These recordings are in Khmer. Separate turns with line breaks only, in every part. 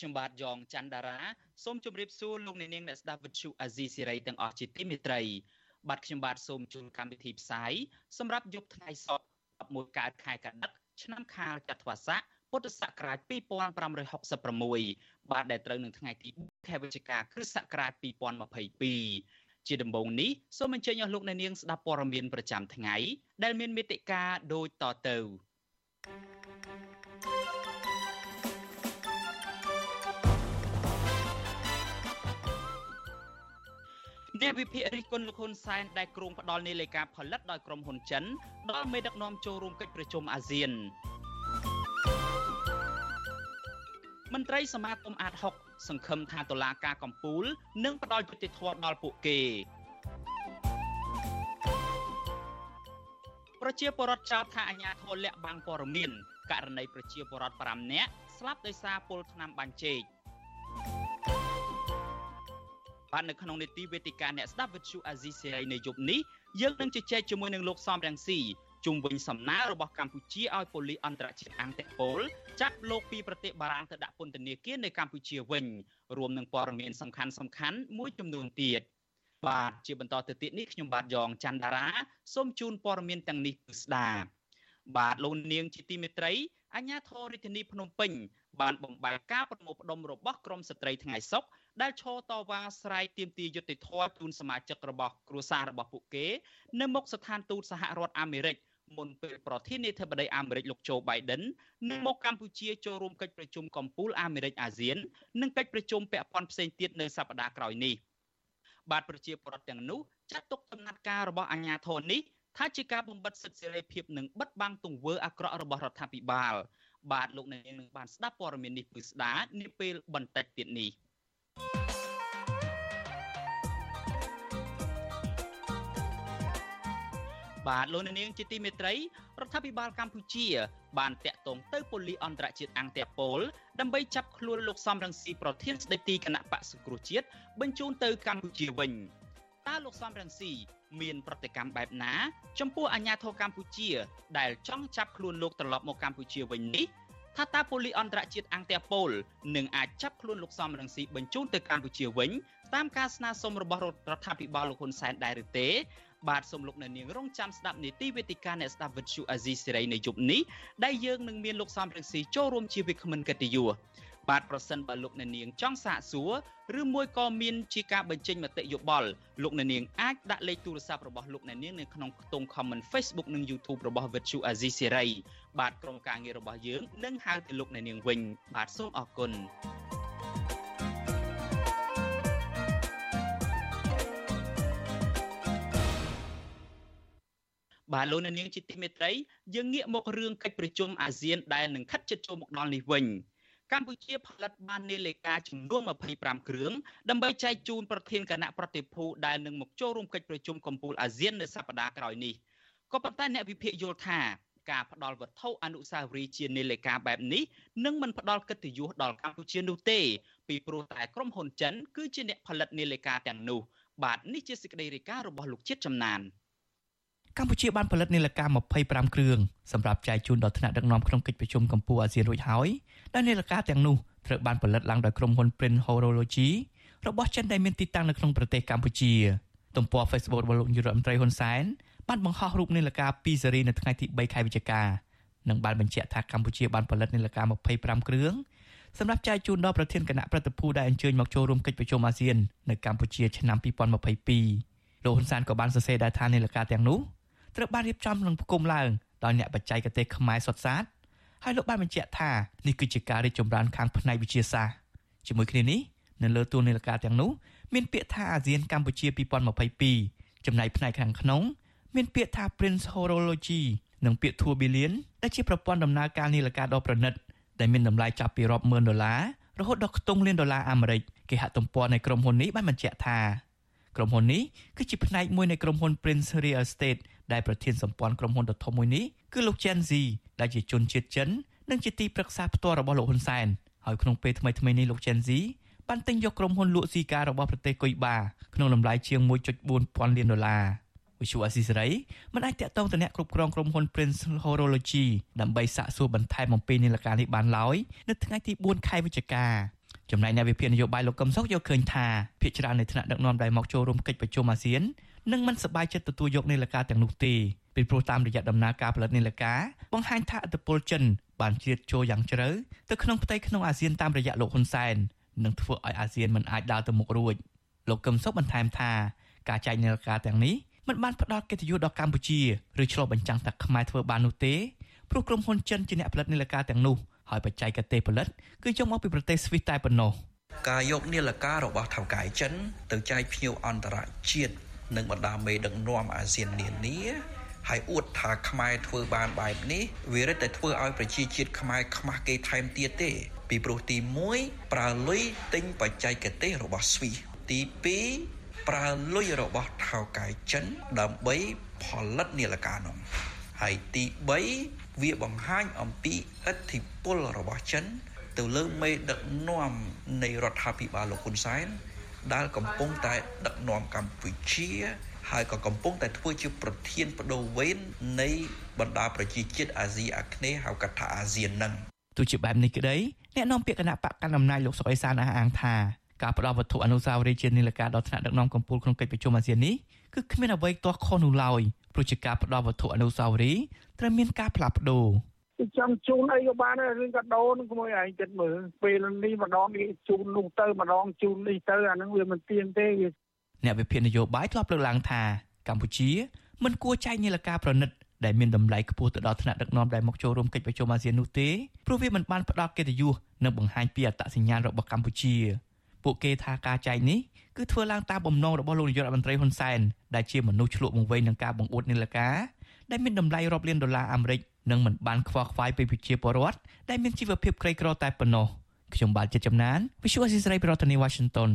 ខ្ញុំបាទយ៉ងច័ន្ទដារាសូមជម្រាបសួរលោកអ្នកនាងអ្នកស្ដាប់វិទ្យុអាស៊ីសេរីទាំងអស់ជាទីមេត្រីបាទខ្ញុំបាទសូមជូនកម្មវិធីផ្សាយសម្រាប់យប់ថ្ងៃសុក្រ11កើតខែកដិកឆ្នាំខាលចត្វាស័កពុទ្ធសករាជ2566បាទដែលត្រូវនឹងថ្ងៃទី4ខែវិច្ឆិកាគ្រិស្តសករាជ2022ជាដំបូងនេះសូមអញ្ជើញអស់លោកអ្នកនាងស្ដាប់ព័ត៌មានប្រចាំថ្ងៃដែលមានមេតិការដូចតទៅ អ្នកវិភាគរិះគន់លោកហ៊ុនសែនដែលគ្រោងផ្ដាល់នាឡិកាផលិតដោយក្រុមហ៊ុនចិនដល់មេដឹកនាំចូលរួមកិច្ចប្រជុំអាស៊ានមន្ត្រីសមាគមអាត60សង្ឃឹមថាតុលាការកំពូលនឹងផ្ដល់យុត្តិធម៌ដល់ពួកគេប្រជាពលរដ្ឋចោទថាអាញាធរលាក់បាំងព័ត៌មានករណីប្រជាពលរដ្ឋ5នាក់ស្លាប់ដោយសារពុលថ្នាំបាញ់ចេក បាទនៅក្នុងនីតិវេទិកាអ្នកស្ដាប់វិទ្យុអាស៊ីសេរីនៅយប់នេះយើងនឹងជជែកជាមួយនឹងលោកសំរងស៊ីជុំវិញសំណើរបស់កម្ពុជាឲ្យប៉ូលីសអន្តរជាតិអង្គតេប៉ូលចាប់លោកពីប្រទេសបារាំងទៅដាក់ពន្ធនាគារនៅកម្ពុជាវិញរួមនឹងព័ត៌មានសំខាន់សំខាន់មួយចំនួនទៀតបាទជាបន្តទៅទៀតនេះខ្ញុំបាទយ៉ងច័ន្ទដារាសូមជូនព័ត៌មានទាំងនេះពិស្ដាបាទលោកនាងជាទីមេត្រីអញ្ញាធររាជធានីភ្នំពេញបានបំបែកការប្រមូលផ្ដុំរបស់ក្រមស្ត្រីថ្ងៃសុក ដែលឈរតវ៉ាស្រ័យទាមទារយុត្តិធម៌ជូនសមាជិករបស់គ្រួសាររបស់ពួកគេនៅមុខស្ថានទូតសហរដ្ឋអាមេរិកមុនពេលប្រធានាធិបតីអាមេរិកលោកโจ Biden នឹងមកកម្ពុជាចូលរួមកិច្ចប្រជុំកំពូលអាមេរិកអាស៊ាននិងកិច្ចប្រជុំពាក់ព័ន្ធផ្សេងទៀតនៅសប្តាហ៍ក្រោយនេះបាទប្រជាពលរដ្ឋទាំងនោះចាត់ទុកចំណាត់ការរបស់អាជ្ញាធរនេះថាជាការបំបិទសិទ្ធិសេរីភាពនិងបិទបាំងទង្វើអាក្រក់របស់រដ្ឋាភិបាលបាទលោកអ្នកនាងនឹងបានស្ដាប់ព័ត៌មាននេះពឹស្ដានាពេលបន្តិចទៀតនេះ បាទលោកអ្នកនាងជាទីមេត្រីរដ្ឋាភិបាលកម្ពុជា បានតាក់ទងទៅប៉ូលីសអន្តរជាតិអង្គតេប៉ូលដើម្បីចាប់ខ្លួនលោកសំរងស៊ីប្រធានស្ដីទីគណៈបកសង្គ្រោះជាតិបញ្ជូនទៅកម្ពុជាវិញតើលោកសំរងស៊ីមានប្រតិកម្មបែបណា ចំពោះអាញាធរកម្ពុជា ដែលចង់ចាប់ខ្លួនលោកត្រឡប់មកកម្ពុជាវិញនេះថាតើប៉ូលីសអន្តរជាតិអង្គតេប៉ូលនឹងអាចចាប់ខ្លួនលោកសំរងស៊ីបញ្ជូនទៅកម្ពុជាវិញតាមការស្នើសុំរបស់រដ្ឋាភិបាលលោកហ៊ុនសែនដែរឬទេ បាទសូមលោកអ្នកនាងរងចាំស្ដាប់នីតិវេទិកាអ្នកស្ដាប់វិទ្យុអាស៊ីសេរីនៅយប់នេះដែលយើងនឹងមានលោកសំរងស៊ីចូលរួមជាវិក្កាមិនកិត្តិយសបាទប្រសិនបើលោកអ្នកនាងចង់សាកសួរឬមួយក៏មានជាការបញ្ចេញមតិយោបល់លោកអ្នកនាងអាចដាក់លេខទូរស័ព្ទរបស់លោកអ្នកនាងនៅក្នុងខ្ទង់ comment Facebook និង YouTube របស់ Vuthu Azizi Serai បាទក្រុមការងាររបស់យើងនឹងហៅទៅលោកអ្នកនាងវិញបាទសូមអរគុណ បាទលោកអ្នកនាងជាទីមេត្រីយើងងាកមករឿងកិច្ចប្រជុំអាស៊ានដែលនឹងខិតជិតចូលមកដល់នេះវិញកម្ពុជាផលិតបាននាឡិកាចំនួន25គ្រឿងដើម្បីចែកជូនប្រធានគណៈប្រតិភូដែលនឹងមកចូលរួមកិច្ចប្រជុំកំពូលអាស៊ាននៅសប្តាហ៍ក្រោយនេះក៏ប៉ុន្តែអ្នកវិភាគយល់ថាការផ្ដល់វត្ថុអនុស្សាវរីយ៍ជានាឡិកាបែបនេះនឹងមិនផ្ដល់កិត្តិយសដល់កម្ពុជានោះទេពីព្រោះតែក្រុមហ៊ុនចិនគឺជាអ្នកផលិតនាឡិកាទាំងនោះបាទនេះជាសេចក្តីរាយការណ៍របស់លោកជាតិចំណាន
កម្ពុជាបានផលិតនាឡិកា25គ្រឿងសម្រាប់ចែកជូនដល់ថ្នាក់ដឹកនាំក្នុងកិច្ចប្រជុំកម្ពុជាអាស៊ានរួចហើយដែលនាឡិកាទាំងនោះត្រូវបានផលិតឡើងដោយក្រុមហ៊ុន Print Horology របស់ចិនដែលមានទីតាំងនៅក្នុងប្រទេសកម្ពុជាទំព័រ Facebook របស់លោកនាយរដ្ឋមន្ត្រីហ៊ុនសែនបានបង្ហោះរូបនាឡិកាពីរស៊េរីនៅថ្ងៃទី3ខែវិច្ឆិកានិងបានបញ្ជាក់ថាកម្ពុជាបានផលិតនាឡិកា25គ្រឿងសម្រាប់ចែកជូនដល់ប្រធានគណៈប្រតិភូដែលអញ្ជើញមកចូលរួមកិច្ចប្រជុំអាស៊ាននៅកម្ពុជាឆ្នាំ2022លោកហ៊ុនសែនក៏បានសរសេរដែរថានាឡិកាទាំងនោះ ត្រូវបានរៀបចំនិងផ្គុំឡើងដោយអ្នកបច្ចេកទេសខ្មែរសុទ្ធសាធហើយលោកបានបញ្ជាក់ថានេះគឺជាការរីកចម្រើនខាងផ្នែកវិទ្យាសាស្ត្រជាមួយគ្នានេះនៅលើទួលនីលការទាំងនោះមានពាក្យថាអាស៊ានកម្ពុជា2022ចំណែកផ្នែកខាងក្នុង មានពាក្យថា Prince Horology និងពាក្យ Tourbillon ដែលជាប្រព័ន្ធដំណើរការនីលការដ៏ប្រណិតដែលមានតម្លៃចាប់ពីរាប់ម៉ឺនដុល្លាររហូតដល់ខ្ទង់លានដុល្លារអាមេរិកគេហទំព័រនៃក្រុមហ៊ុននេះបានបញ្ជាក់ថាក្រុមហ៊ុននេះគឺជាផ្នែកមួយនៃក្រុមហ៊ុន Prince Real Estate ដែលប្រធានសម្ព័ន្ធក្រុមហ៊ុនដ៏ធំមួយនេះគឺលោក Chen Zi ដែលជាជនជាតិចិននិងជាទីប្រឹក្សាផ្ទាល់របស់លោកហ៊ុនសែនហើយក្នុងពេលថ្មីៗនេះលោក Chen Zi បានទិញយកក្រុមហ៊ុនលក់ស៊ីការបស់ប្រទេសកុយបាក្នុងតម្លៃជាង1.4ពាន់លានដុល្លារវិសុវអស៊ីសេរីមិនអាចតាក់ទងទៅអ្នកគ្រប់គ្រងក្រុមហ៊ុន Prince Horology ដើម្បីសាកសួរបន្ថែមអំពីនីលការនេះបានឡើយនៅថ្ងៃទី4ខែវិច្ឆិកាចំណែកអ្នកវិភាគនយោបាយលោកកឹមសុខយកឃើញថាភាគច្រើននៃថ្នាក់ដឹកនាំដែលមកចូលរួមកិច្ចប្រជុំអាស៊ាន នឹងមិនសប្បាយចិត្តទទួលយកនីលការទាំងនោះទេពីព្រោះតាមរយៈដំណើរការផលិតនីលការបង្ហាញថាអធិបុលចិនបានជ្រៀតចូលយ៉ាងជ្រៅទៅក្នុងផ្ទៃក្នុងអាស៊ានតាមរយៈលោកហ៊ុនសែននឹងធ្វើឲ្យអាស៊ានមិនអាចដើរទៅមុខរួចលោកកឹមសុខបន្ថែមថាការចែកនីលការទាំងនេះមិនបានផ្ដល់កិត្តិយសដល់កម្ពុជាឬឆ្លុះបញ្ចាំងថាខ្មែរធ្វើបាននោះទេព្រោះក្រុមហ៊ុនចិនជាអ្នកផលិតនីលការទាំងនោះហើយបច្ចេកទេសផលិតគឺយកមកពីប្រទេសស្វីសតែប៉ុណ្ណោះ
ការយកនីលការរបស់ថៅកែចិនទៅចែកភ្ញៀវអន្តរជាតិ និងបណ្ដាមេដឹកនាំអាស៊ាននានាហើយអួតថាខ្មែរធ្វើបានបែបនេះវារឹតតែធ្វើឲ្យប្រជាជាតិខ្មែរខ្មាស់គេថែមទៀតទេ ពីព្រោះទី1ប្រើលុយទិញបច្ចេកទេសរបស់ស្វីសទី2ប្រើលុយរបស់ថៅកែចិនដើម្បីផលិតនាឡិកានោះហើយទី3វាបង្ហាញអំពីឥទ្ធិពលរបស់ចិន ទៅលើមេដឹកនាំនៃរដ្ឋាភិបាលលោកហ៊ុនសែន ដែលកំពុងតែដឹកនាំកម្ពុជាហើយក៏កំពុងតែធ្វើជាប្រធានបដូវវេននៃបណ្ដាប្រជាជាតិអាស៊ីអាគ្នេយ៍ហៅកាត់ថាអាស៊ាននឹង
ទោះជាបែបនេះក្តីអ្នកនាំពាក្យគណៈបកកណ្ដាលអំណាចលោកសុកអេសានអះអាងថាការផ្ដល់វត្ថុអនុស្សាវរីយ៍ជានីលការដល់ថ្នាក់ដឹកនាំកម្ពុជាក្នុងកិច្ចប្រជុំអាស៊ាននេះគឺគ្មានអ្វីទាស់ខុសនោះឡើយព្រោះជាការផ្ដល់វត្ថុអនុស្សាវរីយ៍ត្រូវមានការផ្លាស់ប្ដូរ
ចង់ជូនអីក៏បានដែររឿងកាដូនឹងក្មួយឯងចិត្តមើលពេលនេះម្ដងនេះជូននោះទៅម្ដងជូននេះទៅអានឹងវាមិនទៀងទេ
អ្នកវិភាគនយោបាយធ្លាប់លើកឡើងថាកម្ពុជាមិនគួរចែកនីលការប្រណិតដែលមានតម្លៃខ្ពស់ទៅដល់ថ្នាក់ដឹកនាំដែលមកចូលរួមកិច្ចប្រជុំអាស៊ាននោះទេព្រោះវាមិនបានផ្ដល់កិត្តិយសនិងបង្ហាញពីអត្តសញ្ញាណរបស់កម្ពុជាពួកគេថាការចែកនេះគឺធ្វើឡើងតាមបំណងរបស់លោកនាយករដ្ឋមន្ត្រីហ៊ុនសែនដែលជាមនុស្សឆ្លក់បង្វែងនឹងការបង្អួតនីលការ ដែលមានតម្លៃរាប់លានដុល្លារអាមេរិកនិងមិនបានខ្វល់ខ្វាយពីប្រជាពលរដ្ឋដែលមានជីវភាពក្រីក្រតែប៉ុណ្ណោះខ្ញុំបាទចិត្តចំណាន Visual Assisray ប្រធានាទី Washington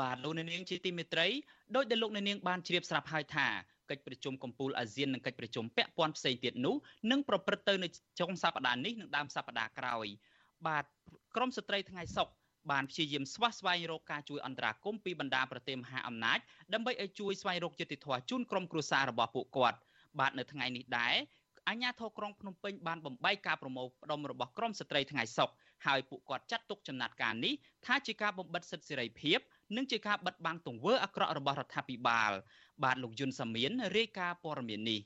បាទលោកនាងជាទីមេត្រីដោយដែលលោកនាងបានជ្រាបស្រាប់ហើយថាកិច្ចប្រជុំកំពូលអាស៊ាននិងកិច្ចប្រជុំពាក់ព័ន្ធផ្សេងទៀតនោះនឹងប្រព្រឹត្តទៅនៅចុងសប្តាហ៍នេះនិងដើមសប្តាហ៍ក្រោយបាទក្រមស្ត្រីថ្ងៃសុក បានព្យាយាមស្វះស្វែងរកការជួយអន្តរាគមន៍ពីបណ្ដាប្រទេសមហាអំណាចដើម្បីឲ្យជួយស្វែងរកយុត្តិធម៌ជូនក្រុមគ្រួសាររបស់ពួកគាត់បាទនៅថ្ងៃនេះដែរអាជ្ញាធរក្រុងភ្នំពេញបានបំបីការប្រមូលផ្ដុំរបស់ក្រមស្ត្រីថ្ងៃសុកហើយពួកគាត់ចាត់ទុកចំណាត់ការនេះថាជាការបំបិទសិទ្ធិសេរីភាពនិងជាការបិទបាំងទង្វើអាក្រក់របស់រដ្ឋាភិបាល បាទលោកយុនសាមៀនរាយការណ៍ព័ត៌មាននេះ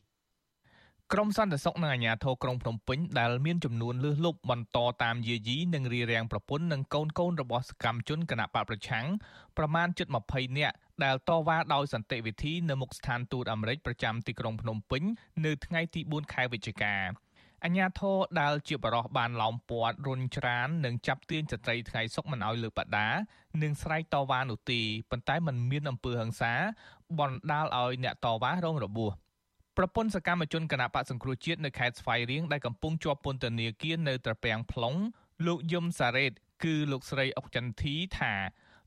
ក្រមសន្តិសុខនិងអាជ្ញាធរក្រុងភ្នំពេញដែលមានចំនួនលើសលប់បន្តតាមយាយីនិងរារាំងប្រពន្ធនិងកូនកូនរបស់សកម្មជនគណៈបកប្រឆាំងប្រមាណជិត20នាក់ដែលតវ៉ាដោយសន្តិវិធីនៅមុខស្ថានទូតអាមេរិកប្រចាំទីក្រុងភ្នំពេញនៅថ្ងៃទី4ខែវិច្ឆិកាអញ្ញាធរដែលជាបរោះបានឡោមព័ទ្ធរុញច្រាននិងចាប់ទាញស្ត្រីថ្ងៃសុកមិនឲ្យលើបដានិងស្រែកតវ៉ានោះទេប៉ុន្តែมันមានអំពើហិង្សាបណ្ដាលឲ្យអ្នកតវ៉ារងរបួស ប្រពន្ធសកម្មជនគណៈបកសង្គ្រោះជាតិនៅខេត្តស្វាយរៀងដែលកំពុងជាប់ពន្ធនាគារនៅត្រពាំង plong លោកយឹមសារ៉េត គឺលោកស្រីអុកចន្ទធីថា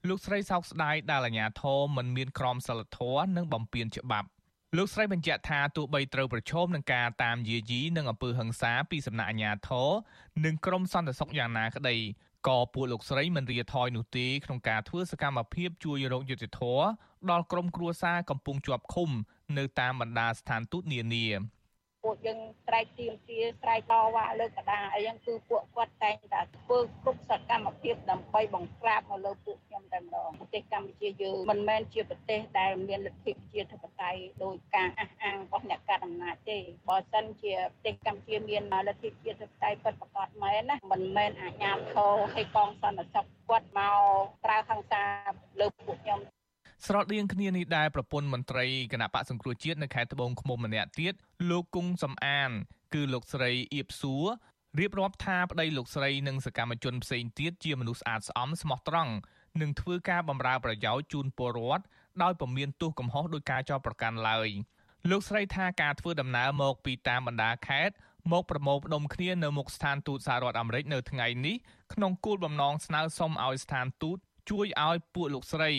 លោកស្រីសោកស្ដាយដែលអាញាធរមិនមានក្រមសីលធម៌និងបំពានច្បាប់លោកស្រីបញ្ជាក់ថាទោះបីត្រូវប្រឈមនឹងការតាមយាយីនិងអំពើហិង្សាពីសំណាក់អាជ្ញាធរនិងក្រមសន្តិសុខយ៉ាងណាក្តីក៏ពួកលោកស្រីមិនរាថយនោះទេក្នុងការធ្វើសកម្មភាពជួយរកយុត្តិធម៌ដល់ក្រុមគ្រួសារកំពុងជាប់ឃុំ នៅតាមបណ្ដាស្ថានទូតនានា
ពួកយើងស្រែកទៀមទាស្រែកតវ៉ាលើកដាអីហ្នឹងគឺពួកគាត់តែងតែធ្វើគ្រប់សកម្មភាពដើម្បីបង្ក្រាបមកលើពួកខ្ញុំតែម្ដងប្រទេសកម្ពុជាយើងមិនមែនជាប្រទេសដែលមានលទ្ធិប្រជាធិបតេយ្យដោយការអះអាងរបស់អ្នកកាត់អំណាចទេបើសិនជាប្រទេសកម្ពុជាមានលទ្ធិប្រជាធិបតេយ្យពិតប្រាកដមែនណាមិនមែនអាជ្ញាធរឲ្យកងសន្តិសុខគាត់មកប្រើហិង្សាលើពួកខ្ញុំ
ស្រដៀងគ្នានេះដែរប្រពន្ធមន្ត្រីគណៈបកសង្គ្រោះជាតិនៅខេត្តត្បូងឃ្មុំម្នាក់ទៀតលោកគង់សំអាន គឺលោកស្រីអៀបសួររៀបរាប់ថាប្តីលោកស្រីនិងសកម្មជនផ្សេងទៀតជាមនុស្សស្អាតស្អំស្មោះត្រង់និងធ្វើការបម្រើប្រយោជន៍ជូនពលរដ្ឋដោយពុំមានទោសកំហុសដោយការចោទប្រកាន់ឡើយលោកស្រីថាការធ្វើដំណើរមកពីតាមបណ្ដាខេត្តមកប្រមូលផ្ដុំគ្នានៅមុខស្ថានទូតសហរដ្ឋអាមេរិកនៅថ្ងៃនេះក្នុងគោលបំណងស្នើសុំឲ្យស្ថានទូតជួយឲ្យពួកលោកស្រី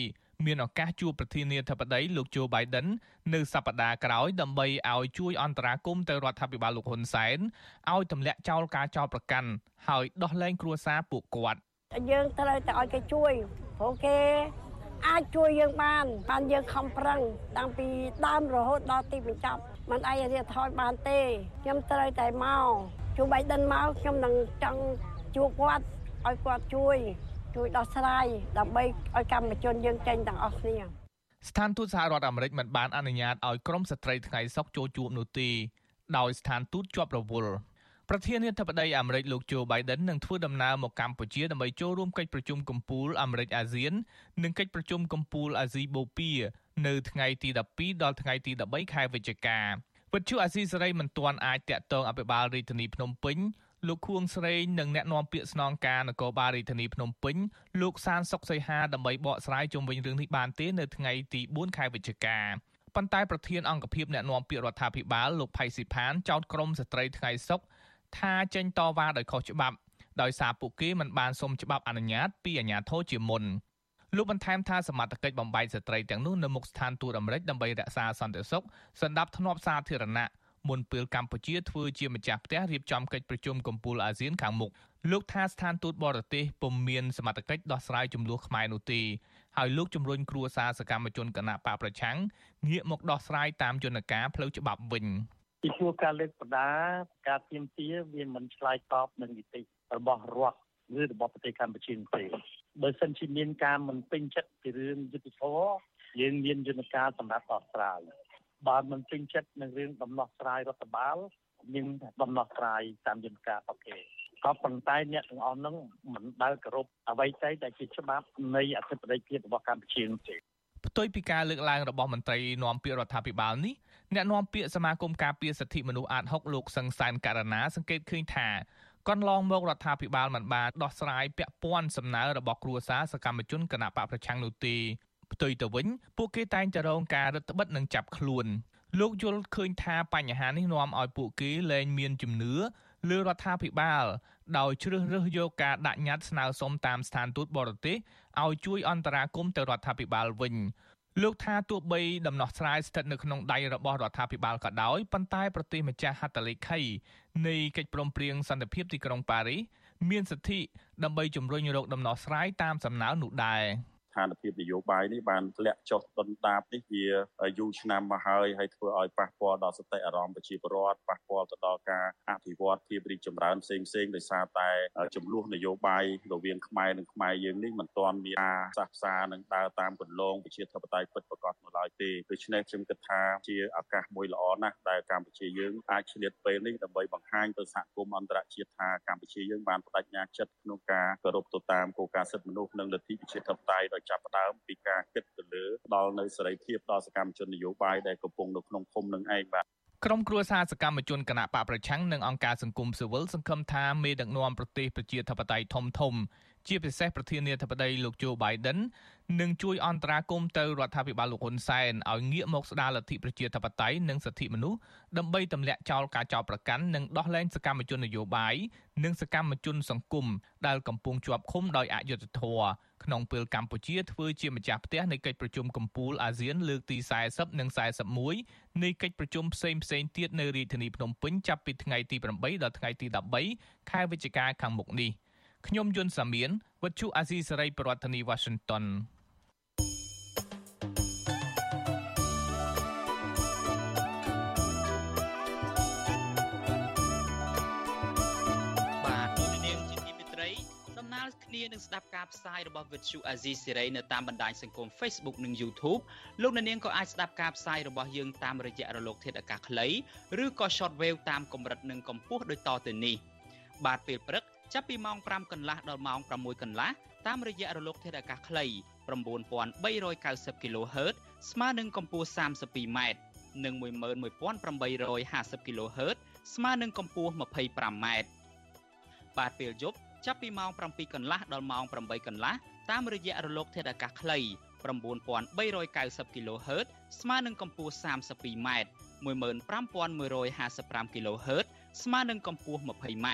មានឱកាសជួបប្រធានាធិបតីលោក Joe Biden នៅសប្តាហ៍ក្រោយដើម្បីឲ្យជួយអន្តរាគមន៍ទៅរដ្ឋាភិបាលលោកហ៊ុនសែនឲ្យទម្លាក់ចោលការចោទប្រកាន់ហើយដោះលែងគ្រួសារពួកគាត់
យើងត្រូវតែឲ្យគេជួយព្រោះគេអាចជួយយើងបានបានយើងខំប្រឹងតាំងពីដើមរហូតដល់ទីបញ្ចប់មិនអាចរៀបថយបានទេខ្ញុំត្រូវតែមកជួបបៃដិនមកខ្ញុំនឹងចង់ជួបគាត់ឲ្យគាត់ជួយ ជួយដោះស្រាយដើម្បីឲ្យកម្មជនយើងចេញទាំងអស់គ្នា
ស្ថានទូតសហរដ្ឋអាមេរិកមិនបានអនុញ្ញាតឲ្យក្រុមស្ត្រីថ្ងៃសុកចូលជួបនោះទេដោយស្ថានទូតជាប់រវល់ប្រធានាធិបតីអាមេរិកលោកโจ Biden នឹងធ្វើដំណើរមកកម្ពុជាដើម្បីចូលរួមកិច្ចប្រជុំកំពូលអាមេរិកអាស៊ាននិងកិច្ចប្រជុំកំពូលអាស៊ីបូព៌ានៅថ្ងៃទី12ដល់ថ្ងៃទី13ខែវិច្ឆិកាវិទ្យុអាស៊ីសេរីមិនទាន់អាចតាក់ទងអភិបាលរាជធានីភ្នំពេញ លោកខួងស្រេងនិងអ្នកនាំពាក្យស្នងការនគរបាលរាជធានីភ្នំពេញលោកសានសុកសីហាដើម្បីបកស្រាយជុំវិញរឿងនេះបានទេនៅថ្ងៃទី4ខែវិច្ឆិកាប៉ុន្តែប្រធានអង្គភិបអ្នកនាំពាក្យរដ្ឋាភិបាលលោកផៃស៊ីផានចោទក្រមស្ត្រីថ្ងៃសុកថាចេញតវ៉ាដោយខុសច្បាប់ដោយសារពួកគេមិនបានសុំច្បាប់អនុញ្ញាតពីអាជ្ញាធរជាមុនលោកបន្ថែមថាសមត្ថកិច្ចបំបែកស្ត្រីទាំងនោះនៅមុខស្ថានទូតអាមេរិកដើម្បីរក្សាសន្តិសុខសន្តិភាពធ្នាប់សាធារណៈ មុនពេលកម្ពុជាធ្វើជាម្ចាស់ផ្ទះរៀបចំកិច្ចប្រជុំកំពូលអាស៊ានខាងមុខលោកថាស្ថានទូតបរទេសពុំមានសមត្ថកិច្ចដោះស្រាយចំនួនខ្មែរនោះទេហើយលោកជំរុញគ្រួសារសកម្មជនគណៈបកប្រឆាំងងាកមកដោះស្រាយតាមយន្តការផ្លូវច្បាប់វិញ
ពីព្រោះការលើកបដាការទៀមទាវាមិនឆ្លើយតបនឹងនីតិរបស់រដ្ឋឬរបស់ប្រទេសកម្ពុជាទេបើសិនជាមានការមិនពេញចិត្តពីរឿងយុតិធធយើងមានយន្តការសម្រាប់ដោះស្រាយ បើមិនពេញចិត្តនឹងរឿងដំណោះស្រាយរដ្ឋបាលមានដំណោះស្រាយតាមយន្តការរបស់គេក៏ប៉ុន្តែអ្នកទាំងអស់ហ្នឹងមិនដែលគោរពអ្វីតែដែលជាច្បាប់នៃអធិបតេយ្យភាពរបស់កម្ពុជានោះទេ
ផ្ទុយពីការលើកឡើងរបស់មន្ត្រីនាំពាក្យរដ្ឋាភិបាលនេះអ្នកនាំពាក្យសមាគមការពារសិទ្ធិមនុស្សអាត6លោកសឹងសានករណាសង្កេតឃើញថាកន្លងមករដ្ឋាភិបាលមិនបានដោះស្រាយពាក់ព័ន្ធសំណើរបស់គ្រួសារសកម្មជនគណៈបកប្រឆាំងនោះទេ ផ្ទុយទៅវិញពួកគេតែងតែរងការរឹតបន្តឹងនិងចាប់ខ្លួនលោកយល់ឃើញថាបញ្ហានេះនាំឲ្យពួកគេលែងមានជំនឿលើរដ្ឋាភិបាលដោយជ្រើសរើសយកការដាក់ញត្តិស្នើសុំតាមស្ថានទូតបរទេសឲ្យជួយអន្តរាគមន៍ទៅរដ្ឋាភិបាលវិញលោកថាទោះបីដំណោះស្រាយស្ថិតនៅក្នុងដៃរបស់រដ្ឋាភិបាលក៏ដោយប៉ុន្តែប្រទេសម្ចាស់ហត្ថលេខីនៃកិច្ចព្រមព្រៀងសន្តិភាពទីក្រុងប៉ារីសមានសិទ្ធិដើម្បីជំរុញរកដំណោះស្រាយតាមសំណើនោះដែរ។
ស្ថានភាពនយោបាយនេះបានធ្លាក់ចុះដុនដាបនេះវាយូរឆ្នាំមកហើយហើយធ្វើឲ្យប៉ះពាល់ដល់សតិអារម្មណ៍ប្រជាពលរដ្ឋប៉ះពាល់ទៅដល់ការអភិវឌ្ឍភាពរីកចម្រើនផ្សេងផ្សេងដោយសារតែចំនួននយោបាយរវាងខ្មែរនិងខ្មែរយើងនេះមិនទាន់មានការសះផ្សានិងដើរតាមគន្លងប្រជាធិបតេយ្យពិតប្រាកដនៅឡើយទេដូច្នេះខ្ញុំគិតថាជាឱកាសមួយល្អណាស់ដែលកម្ពុជាយើងអាចឆ្លៀតពេលនេះដើម្បីបង្ហាញទៅសហគមន៍អន្តរជាតិថាកម្ពុជាយើងបានបដិញ្ញាចិត្តក្នុងការគោរពទៅតាមគោលការណ៍សិទ្ធិមនុស្សនិងលទ្ធិប្រជាធិបតេយ្យដោយចាប់ផ្ដើមពីការគិតទៅលើដល់នៅសេរីភាពដល់សកម្មជននយោបាយដែលកំពុងនៅក្នុងភូមិនឹងឯងបាទ
ក្រុមគ្រួសារសកម្មជនគណៈបកប្រឆាំងនិងអង្គការសង្គមស៊ីវិលសង្ឃឹមថាមេដឹកនាំប្រទេសប្រជាធិបតេយ្យធំធំ ជាពិសេសប្រធានាធិបតីលោកโจ Biden នឹងជួយអន្តរាគមន៍ទៅរដ្ឋាភិបាលលោកហ៊ុនសែនឲ្យងាកមកស្ដារលទ្ធិប្រជាធិបតេយ្យនិងសិទ្ធិមនុស្សដើម្បីទម្លាក់ចោលការចោទប្រកាន់និងដោះលែងសកម្មជននយោបាយនិងសកម្មជនសង្គមដែលកំពុងជាប់ឃុំដោយអយុត្តិធម៌ក្នុងពេលកម្ពុជាធ្វើជាម្ចាស់ផ្ទះនៃកិច្ចប្រជុំកំពូលអាស៊ានលើកទី40និង41នៃកិច្ចប្រជុំផ្សេងផ្សេងទៀតនៅរាជធានីភ្នំពេញចាប់ពីថ្ងៃទី8ដល់ថ្ងៃទី13ខែវិច្ឆិកាខាងមុខនេះ ខ្ញុំយុនសាមៀនវិទ្យុអាស៊ីសេរីប្រធានាធិបតី Washington
គ្នានឹងស្ដាប់ការផ្សាយរបស់ Vuthu Azizi Siri នៅតាមបណ្ដាញសង្គម Facebook និង YouTube លោកអ្នកនាងក៏អាចស្ដាប់ការផ្សាយរបស់យើងតាមរយៈរលកធាតុអាកាសខ្លីឬក៏ Shortwave តាមកម្រិតនិងកម្ពស់ដូចតទៅនេះបាទពេលព្រឹក ចាប់ពីម៉ោង5កន្លះដល់ម៉ោង6កន្លះតាមរយៈរលកធាតុអាកាសខ្លី9390 kHz ស្មើនឹងកម្ពស់ 32m និង11850 kHz ស្មើនឹងកម្ពស់ 25m បាទពេលយប់ចាប់ពីម៉ោង7កន្លះដល់ម៉ោង8កន្លះតាមរយៈរលកធាតុអាកាសខ្លី9390 kHz ស្មើនឹងកម្ពស់ 32m 15155 kHz ស្មើនឹងកម្ពស់ 20m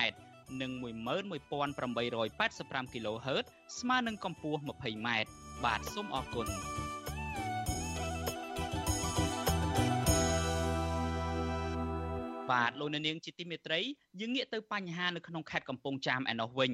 និង11885 kHz ស្មើនឹងកម្ពស់ 20m បាទសូមអរគុណបាទលោកនាងជាទីមេត្រីយើងងាកទៅបញ្ហានៅក្នុងខេត្តកំពង់ចាមឯណោះវិញ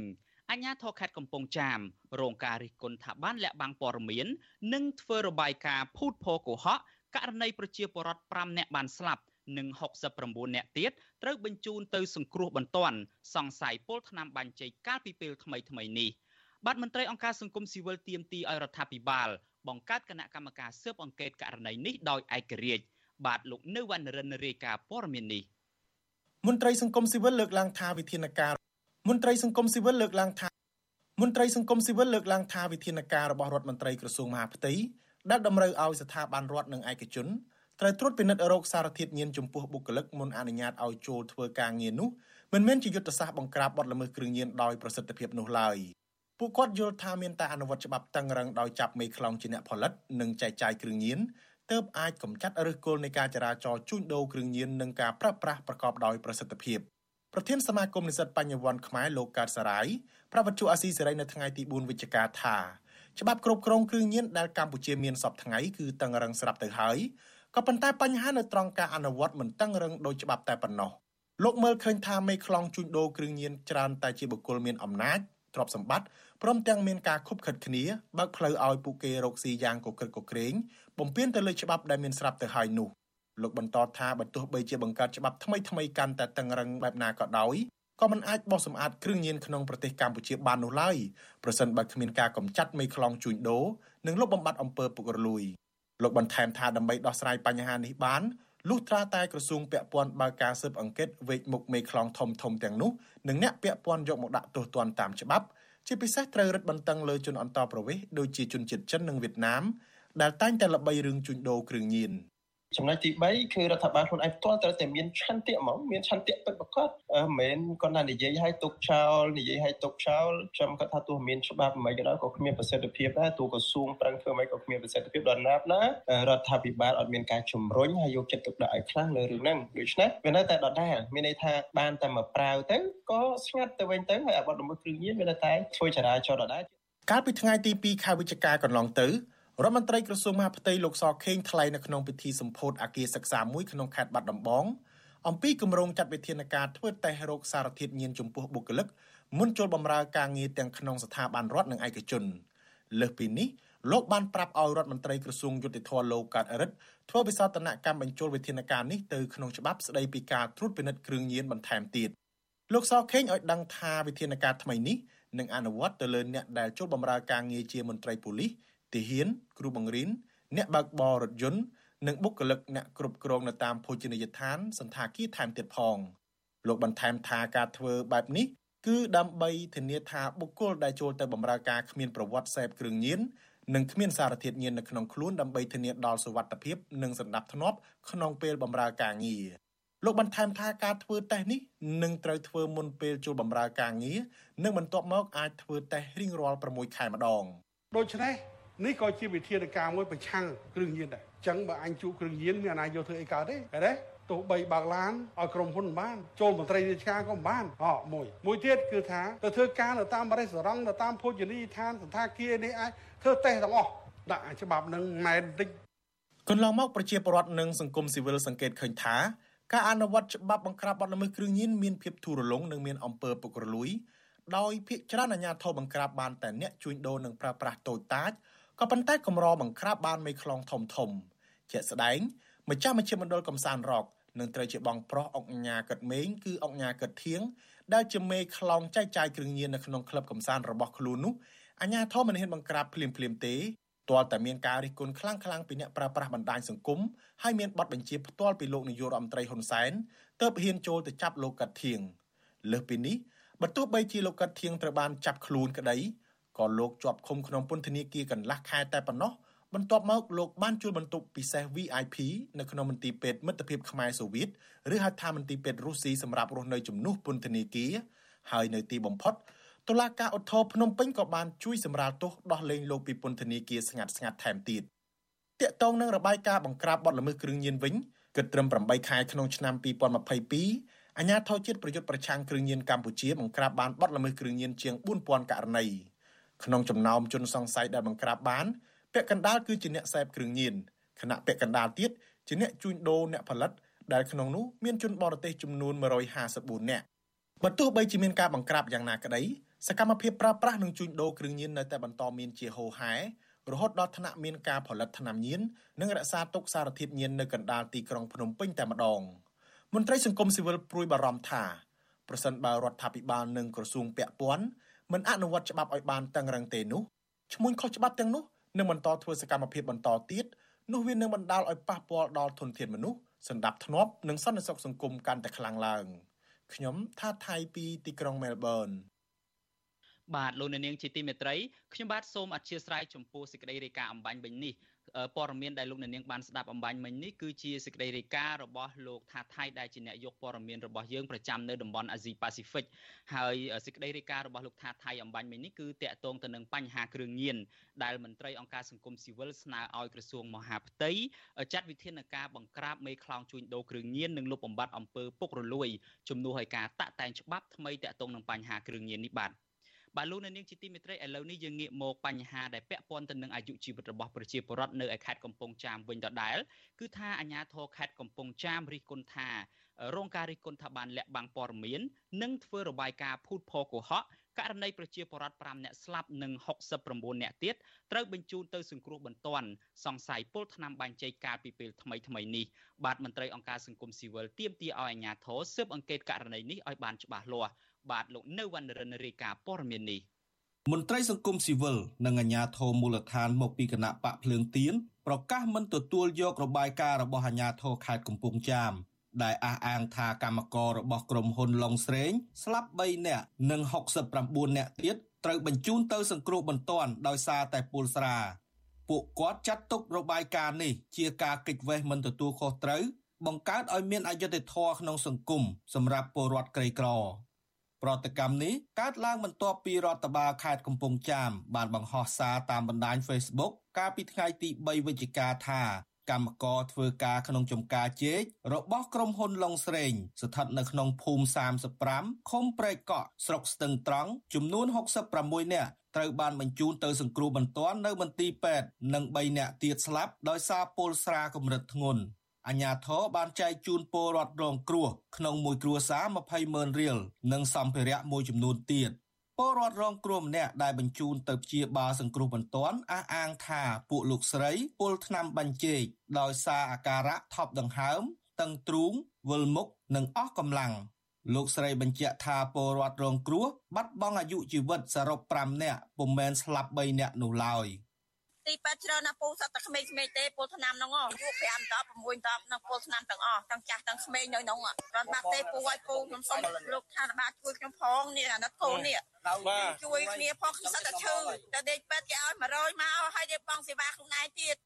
អញ្ញាធរខេត្តកំពង់ចាមរងការរិះគន់ថាបានលាក់បាំងព័ត៌មាន និងធ្វើរបាយការណ៍ភូតភរកុហកករណីប្រជាពលរដ្ឋ5នាក់បានស្លាប់ និង69នាក់ទៀតត្រូវបញ្ជូនទៅសង្គ្រោះបន្ទាន់សង្ស័យពលថ្នាំបាញ់ជ័យកាលពីពេលថ្មីថ្មីនេះបាទមន្ត្រីអង្គការសង្គមស៊ីវិលទៀមទីឲ្យរដ្ឋាភិបាលបង្កើតគណៈកម្មការស៊ើបអង្កេតករណីនេះដោយឯករាជ្យបាទលោកនៅវណ្ណរិនរាយការណ៍ព័ត៌មាននេះ
មន្ត្រីសង្គមស៊ីវិលលើកឡើងថាវិធានការមន្ត្រីសង្គមស៊ីវិលលើកឡើងថាមន្ត្រីសង្គមស៊ីវិលលើកឡើងថាវិធានការរបស់រដ្ឋមន្ត្រីក្រសួងមហាផ្ទៃដែលតម្រូវឲ្យស្ថាប័នរដ្ឋនិងឯកជន ត្រូវត្រួតពិនិត្យរោគសារធាតុញៀនចំពោះបុគ្គលិកមុនអនុញ្ញាតឲ្យចូលធ្វើការងារនោះមិនមែនជាយុទ្ធសាស្ត្របង្ក្រាបបទល្មើសគ្រឿងញៀនដោយប្រសិទ្ធភាពនោះឡើយពួកគាត់យល់ថាមានតែអនុវត្តច្បាប់តឹងរឹងដោយចាប់មេខ្លោងជាអ្នកផលិតនិងចែកចាយគ្រឿងញៀនទើបអាចកម្ចាត់ឫសគល់នៃការចរាចរណ៍ជួញដូរគ្រឿងញៀននិងការប្រើប្រាស់ប្រកបដោយប្រសិទ្ធភាពប្រធានសមាគមនិស្សិតបញ្ញវន្តខ្មែរលោកកើតសរាយប្រវត្តិជអាស៊ីសេរីនៅថ្ងៃទី4វិច្ឆិកាថាច្បាប់គ្រប់គ្រងគ្រឿងញៀនដែលកម្ពុជាមានសពថ្ងៃគឺតឹងរឹងស្រាប់ទៅហើយ ក៏ប៉ុន្តែបញ្ហានៅត្រង់ការអនុវត្តមិនតឹងរឹងដោយច្បាប់តែប៉ុណ្ណោះលោកមើលឃើញថាមេខ្លោងជួញដូរគ្រឿងញៀនច្រើនតែជាបុគ្គលមានអំណាចទ្រព្យសម្បត្តិព្រមទាំងមានការខុបខិតគ្នាបើកផ្លូវឲ្យពួកគេរកស៊ីយ៉ាងកក្រឹកកក្រែងបំពេញទៅលើច្បាប់ដែលមានស្រាប់ទៅហើយនោះលោកបន្តថាបើទោះបីជាបង្កើតច្បាប់ថ្មីថ្មីកាន់តែតឹងរឹងបែបណាក៏ដោយក៏មិនអាចបោះសម្អាតគ្រឿងញៀនក្នុងប្រទេសកម្ពុជាបាននោះឡើយប្រសិនបើគ្មានការកម្ចាត់មេខ្លោងជួញដូរនិងលុបបំបាត់អំពើពុករលួយ លោកបន្ថែមថាដើម្បីដោះស្រាយបញ្ហានេះបានលុះត្រាតែក្រសួងពាក់ព័ន្ធបើកការស៊ើបអង្កេតវេកមុខមេខ្លោងធំធំទាំងនោះនិងអ្នកពាក់ព័ន្ធយកមកដាក់ទោសទណ្ឌតាមច្បាប់ជាពិសេសត្រូវរឹតបន្តឹងលើជនអន្តោប្រវេសន៍ដូចជាជនជាតិចិននិងវៀតណាមដែលតែងតែល្បីរឿងជួញដូរគ្រឿងញៀន
ចំណុចទី3គឺរដ្ឋបាលខ្លួនឯងផ្ទាល់ត្រូវតែមានឆន្ទៈហ្មងមានឆន្ទៈពិតប្រាកដមិនមែនគាត់ថានិយាយឲ្យទុកចោលនិយាយឲ្យទុកចោលខ្ញុំគាត់ថាទោះមានច្បាប់មិនក៏ដោយក៏គ្មានប្រសិទ្ធភាពដែរទោះក្រសួងប្រឹងធ្វើមិនក៏គ្មានប្រសិទ្ធភាពដល់ណាប់ណារដ្ឋាភិបាលអត់មានការជំរុញហើយយកចិត្តទុកដាក់ឲ្យខ្លាំងលើរឿងហ្នឹងដូច្នេះវានៅតែដដែលមានន័យថាបានតែមកប្រាវទៅក៏ស្ងាត់ទៅវិញទៅហើយអាវត្តល្មើសគ្រឿងញៀនវានៅតែធ្វើចរាចរណ៍ដដែល
កាលពីថ្ងៃទី2ខែវិច្ឆិកាកន្លងទៅ រដ្ឋមន្ត្រីក្រសួងមហាផ្ទៃលោកសខេងថ្លែងនៅក្នុងពិធីសម្ពោធអគារសិក្សាមួយក្នុងខេត្តបាត់ដំបងអំពីគម្រោងចាត់វិធានការធ្វើតេស្តរោគសារធាតុញៀនចំពោះបុគ្គលិកមុនចូលបម្រើការងារទាំងក្នុងស្ថាប័នរដ្ឋនិងឯកជនលើសពីនេះលោកបានប្រាប់ឲ្យរដ្ឋមន្ត្រីក្រសួងយុតិធម៌លោកកើតរិទ្ធធ្វើវិសោធនកម្មបញ្ចូលវិធានការនេះទៅក្នុងច្បាប់ស្តីពីការត្រួតពិនិត្យគ្រឿងញៀនបន្ថែមទៀតលោកសខេងឲ្យដឹងថាវិធានការថ្មីនេះនឹងអនុវត្តទៅលើអ្នកដែលចូលបម្រើការងារជាមន្ត្រីប៉ូលីស ទាហាន គ្រូបង្រៀនអ្នកបើកបររថយន្តនិងបុគ្គលិកអ្នកគ្រប់គ្រងនៅតាមភោជនីយដ្ឋានសន្តាគារថែមទៀតផងលោកបន្ថែមថាការធ្វើបែបនេះគឺដើម្បីធានាថាបុគ្គលដែលចូលទៅបម្រើការគ្មានប្រវត្តិសេពគ្រឿងញៀននិងគ្មានសារធាតុញៀននៅក្នុងខ្លួនដើម្បីធានាដល់សុវត្ថិភាពនិងសន្តិភាពក្នុងពេលបម្រើការងារលោកបន្ថែមថាការធ្វើតេស្តនេះនឹងត្រូវធ្វើមុនពេលចូលបម្រើការងារនិងបន្ទាប់មកអាចធ្វើតេស្តរៀងរាល់6ខែម្ដង
ដូច្នេះ នេះក៏ជាវិធានការមួយប្រឆាំងគ្រឿងញៀនដែរអញ្ចឹងបើអញជួគ្រឿងញៀនមានអាណាយកធ្វើអីកើតទេឃើញទេទោះបីបើកឡានឲ្យក្រុមហ៊ុនបានចូលមន្ត្រីរាជការក៏បានអមួយមួយទៀតគឺថាទៅធ្វើការនៅតាមរេស្តូរ៉ង់នៅតាមភោជនីយដ្ឋានសន្តាគារនេះអាចធ្វើតេស្តទាំងអស់ដាក់ច្បាប់នឹងម៉ែនតិច
កន្លងមកប្រជាពលរដ្ឋនិងសង្គមស៊ីវិលសង្កេតឃើញថាការអនុវត្តច្បាប់បង្ក្រាបបទល្មើសគ្រឿងញៀនមានភាពធូររលុងនិងមានអំពើពុករលួយដោយភាគច្រើនអាជ្ញាធរបង្ក្រាបបានតែអ្នកជួញដូរនិងប្រើប្រាស់តូចតាច ក៏ប៉ុន្តែកម្របង្ក្រាបបានមេខ្លងធំធំ ជាក់ស្ដែងម្ចាស់មជ្ឈមណ្ឌលកំសាន្តរកនឹងត្រូវជាបងប្រុសអុកញ៉ាកិតមេងគឺអុកញ៉ាកិតធៀងដែលជាមេខ្លងចែកចាយគ្រឿងញៀននៅក្នុងក្លឹបកំសាន្តរបស់ខ្លួននោះអាជ្ញាធរមិនហ៊ានបង្ក្រាបភ្លាមភ្លាមទេទាល់តែមានការរិះគន់ខ្លាំងខ្លាំងពីអ្នកប្រើប្រាស់បណ្ដាញសង្គមហើយមានបទបញ្ជាផ្ទាល់ពីលោកនាយករដ្ឋមន្ត្រីហ៊ុនសែនទើបហ៊ានចូលទៅចាប់លោកកាត់ធៀងលើសពីនេះបើទោះបីជាលោកកាត់ធៀងត្រូវបានចាប់ខ្លួនក្តី ក៏លោកជាប់ឃុំក្នុងពន្ធនាគារកន្លះខែតែប៉ុណ្ណោះបន្ទាប់មកលោកបានជួលបន្ទប់ពិសេស VIP នៅក្នុងមន្ទីរពេទ្យមិត្តភាពខ្មែរសូវៀតឬហៅថាមន្ទីរពេទ្យរុស្ស៊ីសម្រាប់រស់នៅជំនួសពន្ធនាគារហើយនៅទីបំផុតតុលាការឧទ្ធរភ្នំពេញក៏បានជួយសម្រាលទោសដោះលែងលោកពីពន្ធនាគារស្ងាត់ស្ងាត់ថែមទៀតតាក់ទងនឹងរបាយការណ៍បង្ក្រាបបទល្មើសគ្រឿងញៀនវិញគិតត្រឹម8ខែក្នុងឆ្នាំ2022អាញាធរជាតិប្រយុទ្ធប្រឆាំងគ្រឿងញៀនកម្ពុជាបង្ក្រាបបានបទល្មើសគ្រឿងញៀនជាង4000ករណី ក្នុងចំណោមជនសង្ស័យដែលបង្ក្រាបបានពាក់កណ្ដាលគឺជាអ្នកសេពគ្រឿងញៀនខណៈពាក់កណ្ដាលទៀតជាអ្នកជួញដូរអ្នកផលិតដែលក្នុងនោះមានជនបរទេសចំនួន154នាក់បើទោះបីជាមានការបង្ក្រាបយ៉ាងណាក្តីសកម្មភាពប្រើប្រាស់និងជួញដូរគ្រឿងញៀននៅតែបន្តមានជាហូរហែរហូតដល់ថ្នាក់មានការផលិតថ្នាំញៀននិងរក្សាទុកសារធាតុញៀននៅកណ្ដាលទីក្រុងភ្នំពេញតែម្ដងមន្ត្រីសង្គមស៊ីវិលព្រួយបារម្ភថាប្រសិនបើរដ្ឋាភិបាលនិងក្រសួងពាក់ព័ន្ធ មិនអនុវត្តច្បាប់ឲ្យបានតឹងរឹងទេនោះឈ្មោះខុសច្បាប់ទាំងនោះនឹងបន្តធ្វើសកម្មភាពបន្តទៀតនោះវានឹងបណ្ដាលឲ្យប៉ះពាល់ដល់ធនធានមនុស្សសន្តិភាពធ្នាប់និងសន្តិសុខសង្គមកាន់តែខ្លាំងឡើងខ្ញុំថាថៃពីទីក្រុងមែលប៊ន
បាទលោកនាងជាទីមេត្រីខ្ញុំបាទសូមអធិស្ឋានចំពោះសេចក្តីរាយការណ៍អំបញ្ញមិញនេះ ព័ត៌មានដែលលោកអ្នកនាងបានស្ដាប់អំបញ្ញមិញនេះគឺជាសេចក្តីរាយការណ៍របស់លោកថាថៃដែលជាអ្នកយកព័ត៌មានរបស់យើងប្រចាំនៅតំបន់អាស៊ីប៉ាស៊ីហ្វិកហើយសេចក្តីរាយការណ៍របស់លោកថាថៃអំបញ្ញមិញនេះគឺតាក់ទងទៅនឹងបញ្ហាគ្រឿងញៀនដែលមន្ត្រីអង្គការសង្គមស៊ីវិលស្នើឲ្យក្រសួងមហាផ្ទៃចាត់វិធានការបង្ក្រាបមេខ្លោងជួញដូរគ្រឿងញៀននិងលុបបំបាត់អំពើពុករលួយជំនួសឲ្យការតាក់តែងច្បាប់ថ្មីតាក់ទងនឹងបញ្ហាគ្រឿងញៀននេះបាទ បាទលោកអ្នកនាងជាទីមេត្រីឥឡូវនេះយើងងាកមកបញ្ហាដែលពាក់ព័ន្ធទៅនឹងអាយុជីវិតរបស់ប្រជាពលរដ្ឋនៅឯខេត្តកំពង់ចាមវិញដដែលគឺថាអាជ្ញាធរខេត្តកំពង់ចាមរិះគន់ថារងការរិះគន់ថាបានលាក់បាំងព័ត៌មាននិងធ្វើរបាយការណ៍ភូតភរកុហកករណីប្រជាពលរដ្ឋ5នាក់ស្លាប់និង69នាក់ទៀតត្រូវបញ្ជូនទៅសង្គ្រោះបន្ទាន់សង្ស័យពុលថ្នាំបាញ់ចេកកាលពីពេលថ្មីថ្មីនេះបាទមន្ត្រីអង្គការសង្គមស៊ីវិលទាមទារឲ្យអាជ្ញាធរស៊ើបអង្កេតករណីនេះឲ្យបានច្បាស់លាស់ បាទលោកនៅវណ្ណរិនរាយការណ៍ព័ត៌មាននេះ
មន្ត្រីសង្គមស៊ីវិលនិងអាជ្ញាធរមូលដ្ឋានមកពីគណៈបកភ្លើងទៀនប្រកាសមិនទទួលយករបាយការណ៍របស់អាជ្ញាធរខេត្តកំពង់ចាមដែលអះអាងថាកម្មកររបស់ក្រុមហ៊ុនឡុងស្រេងស្លាប់3នាក់និង69នាក់ទៀតត្រូវបញ្ជូនទៅសង្គ្រោះបន្ទាន់ដោយសារតែពុលស្រាពួកគាត់ចាត់ទុករបាយការណ៍នេះជាការកិច្ចវេះមិនទទួលខុសត្រូវបង្កើតឲ្យមានអយុត្តិធម៌ក្នុងសង្គមសម្រាប់ពលរដ្ឋក្រីក្រ ប្រតិកម្មនេះកើតឡើងបន្ទាប់ពីរដ្ឋបាលខេត្តកំពង់ចាមបានបង្ហោះសារតាមបណ្ដាញ Facebook កាលពីថ្ងៃទី3វិច្ឆិកាថាកម្មករធ្វើការក្នុងចំការជែករបស់ក្រុមហ៊ុនឡុងស្រេង ស្ថិតនៅក្នុងភូមិ35ឃុំព្រែកកក់ស្រុកស្ទឹងត្រង់ចំនួន66នាក់ត្រូវបានបញ្ជូនទៅសង្គ្រោះបន្ទាន់នៅមន្ទីរពេទ្យនិង3នាក់ទៀតស្លាប់ដោយសារពុលស្រាកម្រិតធ្ងន់ អាជ្ញាធរបានចែកជូនពលរដ្ឋរងគ្រោះក្នុងមួយគ្រួសារ20ម៉ឺនរៀលនិងសម្ភារៈមួយចំនួនទៀតពលរដ្ឋរងគ្រោះម្នាក់ដែលបញ្ជូនទៅព្យាបាលសង្គ្រោះបន្ទាន់អះអាងថាពួកលោកស្រីពុលថ្នាំបាញ់ជែកដោយសារអាការៈថប់ដង្ហើមតឹងទ្រូងវិលមុខនិងអស់កម្លាំងលោកស្រីបញ្ជាក់ថាពលរដ្ឋរងគ្រោះបាត់បង់អាយុជីវិតសរុប5នាក់ពុំមែនស្លាប់3នាក់នោះឡើយ។
ទីពេទ្យច្រើនណាពូសត្វតែក្មេងៗទេពលថ្នាំហ្នឹងហ៎យក5តប6តបនឹងពលថ្នាំទាំងអស់ទាំងចាស់ទាំងក្មេងនៅហ្នឹងអត់បាត់ទេពូឲ្យពូខ្ញុំសុំលោកឋានបាលជួយខ្ញុំផងនេះអាណិតកូននេះជួយគ្នាផងខ្ញុំសិតតែឈឺតែដេកពេទ្យគេឲ្យ100មកហើយដេកបងសេវាខ្លួនឯងទៀត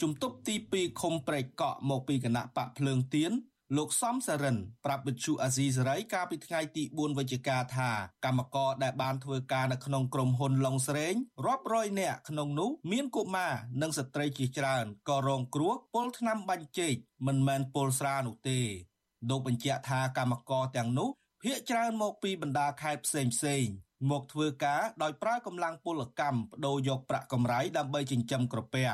ជំទប់ទី2ឃុំព្រែកកក់មកពីគណៈបកភ្លើងទៀន លោកសំសារិនប្រាប់វិទ្យុអាស៊ីសេរីកាលពីថ្ងៃទី4វិច្ឆិកាថាកម្មករដែលបានធ្វើការនៅក្នុងក្រុមហ៊ុនឡុងស្រេងរាប់រយនាក់ក្នុងនោះមានកុមារនិងស្ត្រីជាច្រើនក៏រងគ្រោះពលថ្នាំបាញ់ចេកមិនមែនពលស្រានោះទេលោកបញ្ជាក់ថាកម្មករទាំងនោះភ ieck ច្រើនមកពីបណ្ដាខេត្តផ្សេងផ្សេងមកធ្វើការដោយប្រើកម្លាំងពលកម្មបដូរយកប្រាក់កម្រៃដើម្បីចិញ្ចឹមក្រពះ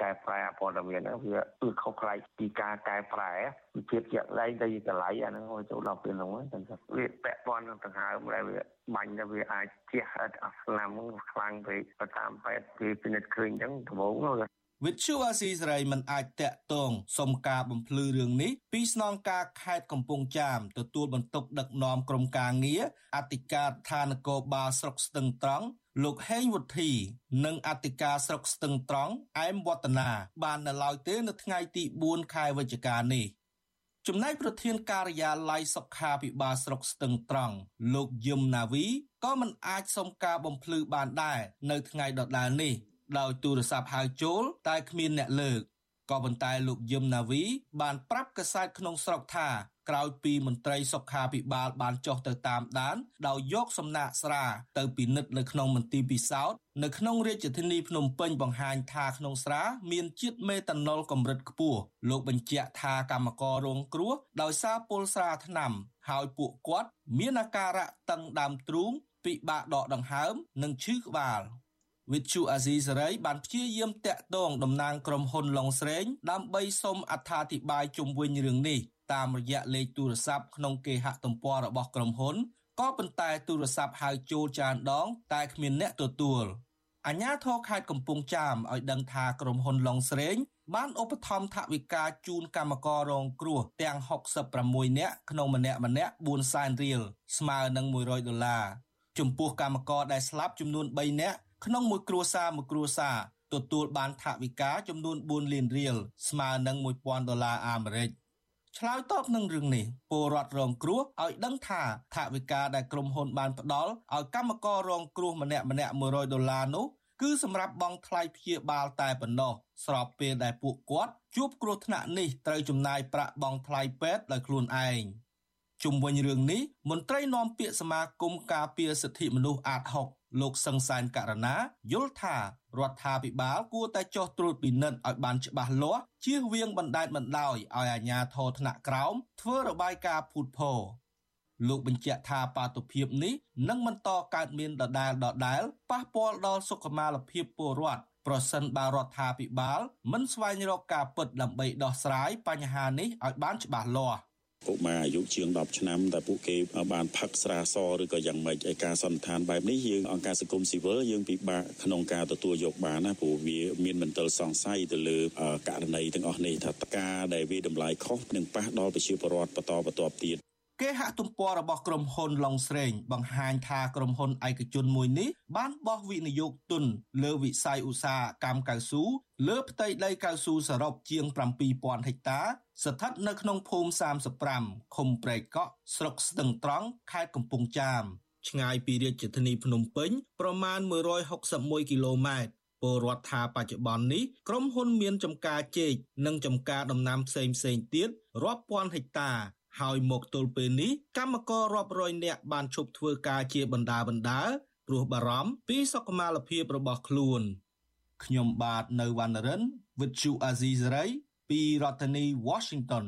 កែប្រែអព័ត៌មានហ្នឹងវាគឺខុសប្លែកពីការកែប្រែវិភាពជាក់ស្ដែងទៅកន្លែងអាហ្នឹងចូលដល់ពេលហ្នឹងហ្នឹងវាពាក់ព័ន្ធនឹងដង្ហើមដែលវាបាញ់ទៅវាអាចជះអត់អស្លាមខ្លាំងពេកទៅតាមពេទ្យគេពិនិត្យឃើញអញ្ចឹងដំបូង
វិទ្យុអាស៊ីសេរីមិនអាចតាក់ទងសុំការបំភ្លឺរឿងនេះពីស្នងការខេត្តកំពង់ចាមទទួលបន្ទុកដឹកនាំក្រុមការងារអធិការឋាននគរបាលស្រុកស្ទឹងត្រង់លោកហេងវុធី និងអធិការស្រុកស្ទឹងត្រង់អែមវឌ្ឍនាបាននៅឡើយទេនៅថ្ងៃទី4ខែវិច្ឆិកានេះចំណែកប្រធានការិយាល័យសុខាភិបាលស្រុកស្ទឹងត្រង់លោកយឹមណាវីក៏មិនអាចសុំការបំភ្លឺបានដែរនៅថ្ងៃដដែលនេះ ដោយទូរស័ព្ទហៅចូល តែគ្មានអ្នកលើកក៏ប៉ុន្តែលោកយឹមណាវី បានប្រាប់កាសែតក្នុងស្រុកថាក្រោយពីមន្ត្រីសុខាភិបាលបានចុះទៅតាមដាន ដោយយកសំណាក់ស្រាទៅពិនិត្យនៅក្នុងមន្ទីរពិសោធន៍នៅក្នុងរាជធានីភ្នំពេញបង្ហាញថាក្នុងស្រា មានជាតិមេតាណុលកម្រិតខ្ពស់លោកបញ្ជាក់ថាកម្មកររងគ្រោះដោយសារពុលស្រាថ្នាំ ហើយពួកគាត់ មានអាការៈតឹងដើមទ្រូងពិបាកដកដង្ហើម និងឈឺក្បាល វិទ្យុអាស៊ីសេរីបានព្យាយាមតាក់ទងតំណាងក្រុមហ៊ុនឡុងស្រេងដើម្បីសូមអត្ថាធិប្បាយជុំវិញរឿងនេះតាមរយៈលេខទូរស័ព្ទក្នុងគេហទំព័ររបស់ក្រុមហ៊ុនក៏ប៉ុន្តែទូរស័ព្ទហៅចូលច្រើនដង តែគ្មានអ្នកទទួលអាជ្ញាធរខេត្តកំពង់ចាមឲ្យដឹងថាក្រុមហ៊ុនឡុងស្រេងបានឧបត្ថម្ភថវិកាជូនកម្មកររងគ្រោះទាំង66នាក់ក្នុងម្នាក់ម្នាក់4សែនរៀលស្មើនឹង100ដុល្លារចំពោះកម្មករដែលស្លាប់ចំនួន3នាក់ ក្នុងមួយគ្រួសារមួយគ្រួសារទទួលបានថវិកាចំនួន4លានរៀលស្មើនឹង1000ដុល្លារអាមេរិកឆ្លើយតបនឹងរឿងនេះពលរដ្ឋរងគ្រោះឲ្យដឹងថាថវិកាដែលក្រុមហ៊ុនបានផ្ដល់ឲ្យកម្មកររងគ្រោះម្នាក់ម្នាក់100ដុល្លារនោះគឺសម្រាប់បង់ថ្លៃព្យាបាលតែប៉ុណ្ណោះស្របពេលដែលពួកគាត់ជួបគ្រោះថ្នាក់នេះត្រូវចំណាយប្រាក់បង់ថ្លៃពេទ្យដោយខ្លួនឯងជុំវិញរឿងនេះមន្ត្រីនាំពាក្យសមាគមការពារសិទ្ធិមនុស្សអាត6 លោកសង្សានករណាយល់ថារដ្ឋាភិបាលគួរតែចោះត្រួតពិនិត្យឲ្យបានច្បាស់លាស់ជៀសវាងបណ្តែតបណ្តោយឲ្យអាជ្ញាធរថ្នាក់ក្រោមធ្វើរបាយការណ៍ភូតភរលោកបញ្ជាក់ថាបាតុភិបនេះនឹងបន្តកើតមានដដែលដដែលប៉ះពាល់ដល់សុខុមាលភាពពលរដ្ឋប្រសិនបើរដ្ឋាភិបាលមិនស្វែងរកការពិតដើម្បីដោះស្រាយបញ្ហានេះឲ្យបានច្បាស់លាស់
កុមារអាយុជាង10ឆ្នាំតែពួកគេបានផឹកស្រាសឬក៏យ៉ាងម៉េចឯការសន្និដ្ឋានបែបនេះយើងអង្គការសង្គមស៊ីវិលយើងពិបាកក្នុងការទទួលយកបានណាព្រោះវាមានមន្ទិលសង្ស័យទៅលើករណីទាំងអស់នេះថាការដែលវាតម្លៃខុសនឹងប៉ះដល់ប្រជាពលរដ្ឋបន្តបន្ទាប់ទៀត
គេហទំព័ររបស់ក្រុមហ៊ុនឡុងស្រេងបង្ហាញថាក្រុមហ៊ុនឯកជនមួយនេះបានបោះវិនិយោគទុនលើវិស័យឧស្សាហកម្មកៅស៊ូលើផ្ទៃដីកៅស៊ូសរុបជាង7000ហិកតា ស្ថិតនៅក្នុងភូមិ35ឃុំព្រែកកក់ស្រុកស្ទឹងត្រង់ខេត្តកំពង់ចាមឆ្ងាយពីរាជធានីភ្នំពេញប្រមាណ161គីឡូម៉ែត្រពលរដ្ឋថាបច្ចុប្បន្ននេះក្រុមហ៊ុនមានចំការចេកនិងចំការដំណាំផ្សេងផ្សេងទៀតរាប់ពាន់ហិកតា ហើយមកទល់ពេលនេះកម្មកររាប់រយនាក់បានឈប់ធ្វើការជាបណ្ដាបណ្ដាព្រោះបារម្ភពីសុខុមាលភាពរបស់ខ្លួនខ្ញុំបាទនៅវណ្ណរិន with Chu Azizari ពីរដ្ឋធានី Washington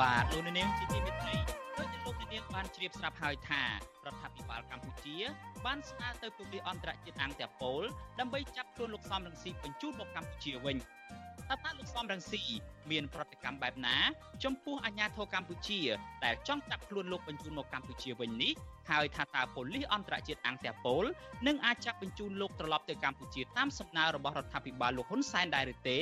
បាទលោកនាងជាទីមេត្រីដូចជាលោកនាងបានជ្រាបស្រាប់ហើយថារដ្ឋាភិបាលកម្ពុជា បានស្នើទៅពលិអន្តរជាតិអង្គតេប៉ូលដើម្បីចាប់ខ្លួនលោកសំរងស៊ីបញ្ជូនមកកម្ពុជាវិញ តើតើលោកសំរងស៊ីមានប្រតិកម្មបែបណាចំពោះអាញាធរកម្ពុជាដែលចង់ចាប់ខ្លួនលោកបញ្ជូនមកកម្ពុជាវិញនេះហើយថាតើប៉ូលីសអន្តរជាតិអង្គតាប៉ូលនឹងអាចចាប់បញ្ជូនលោកត្រឡប់ទៅកម្ពុជាតាមសំណើរបស់រដ្ឋាភិបាលលោកហ៊ុនសែនដែរឬទេ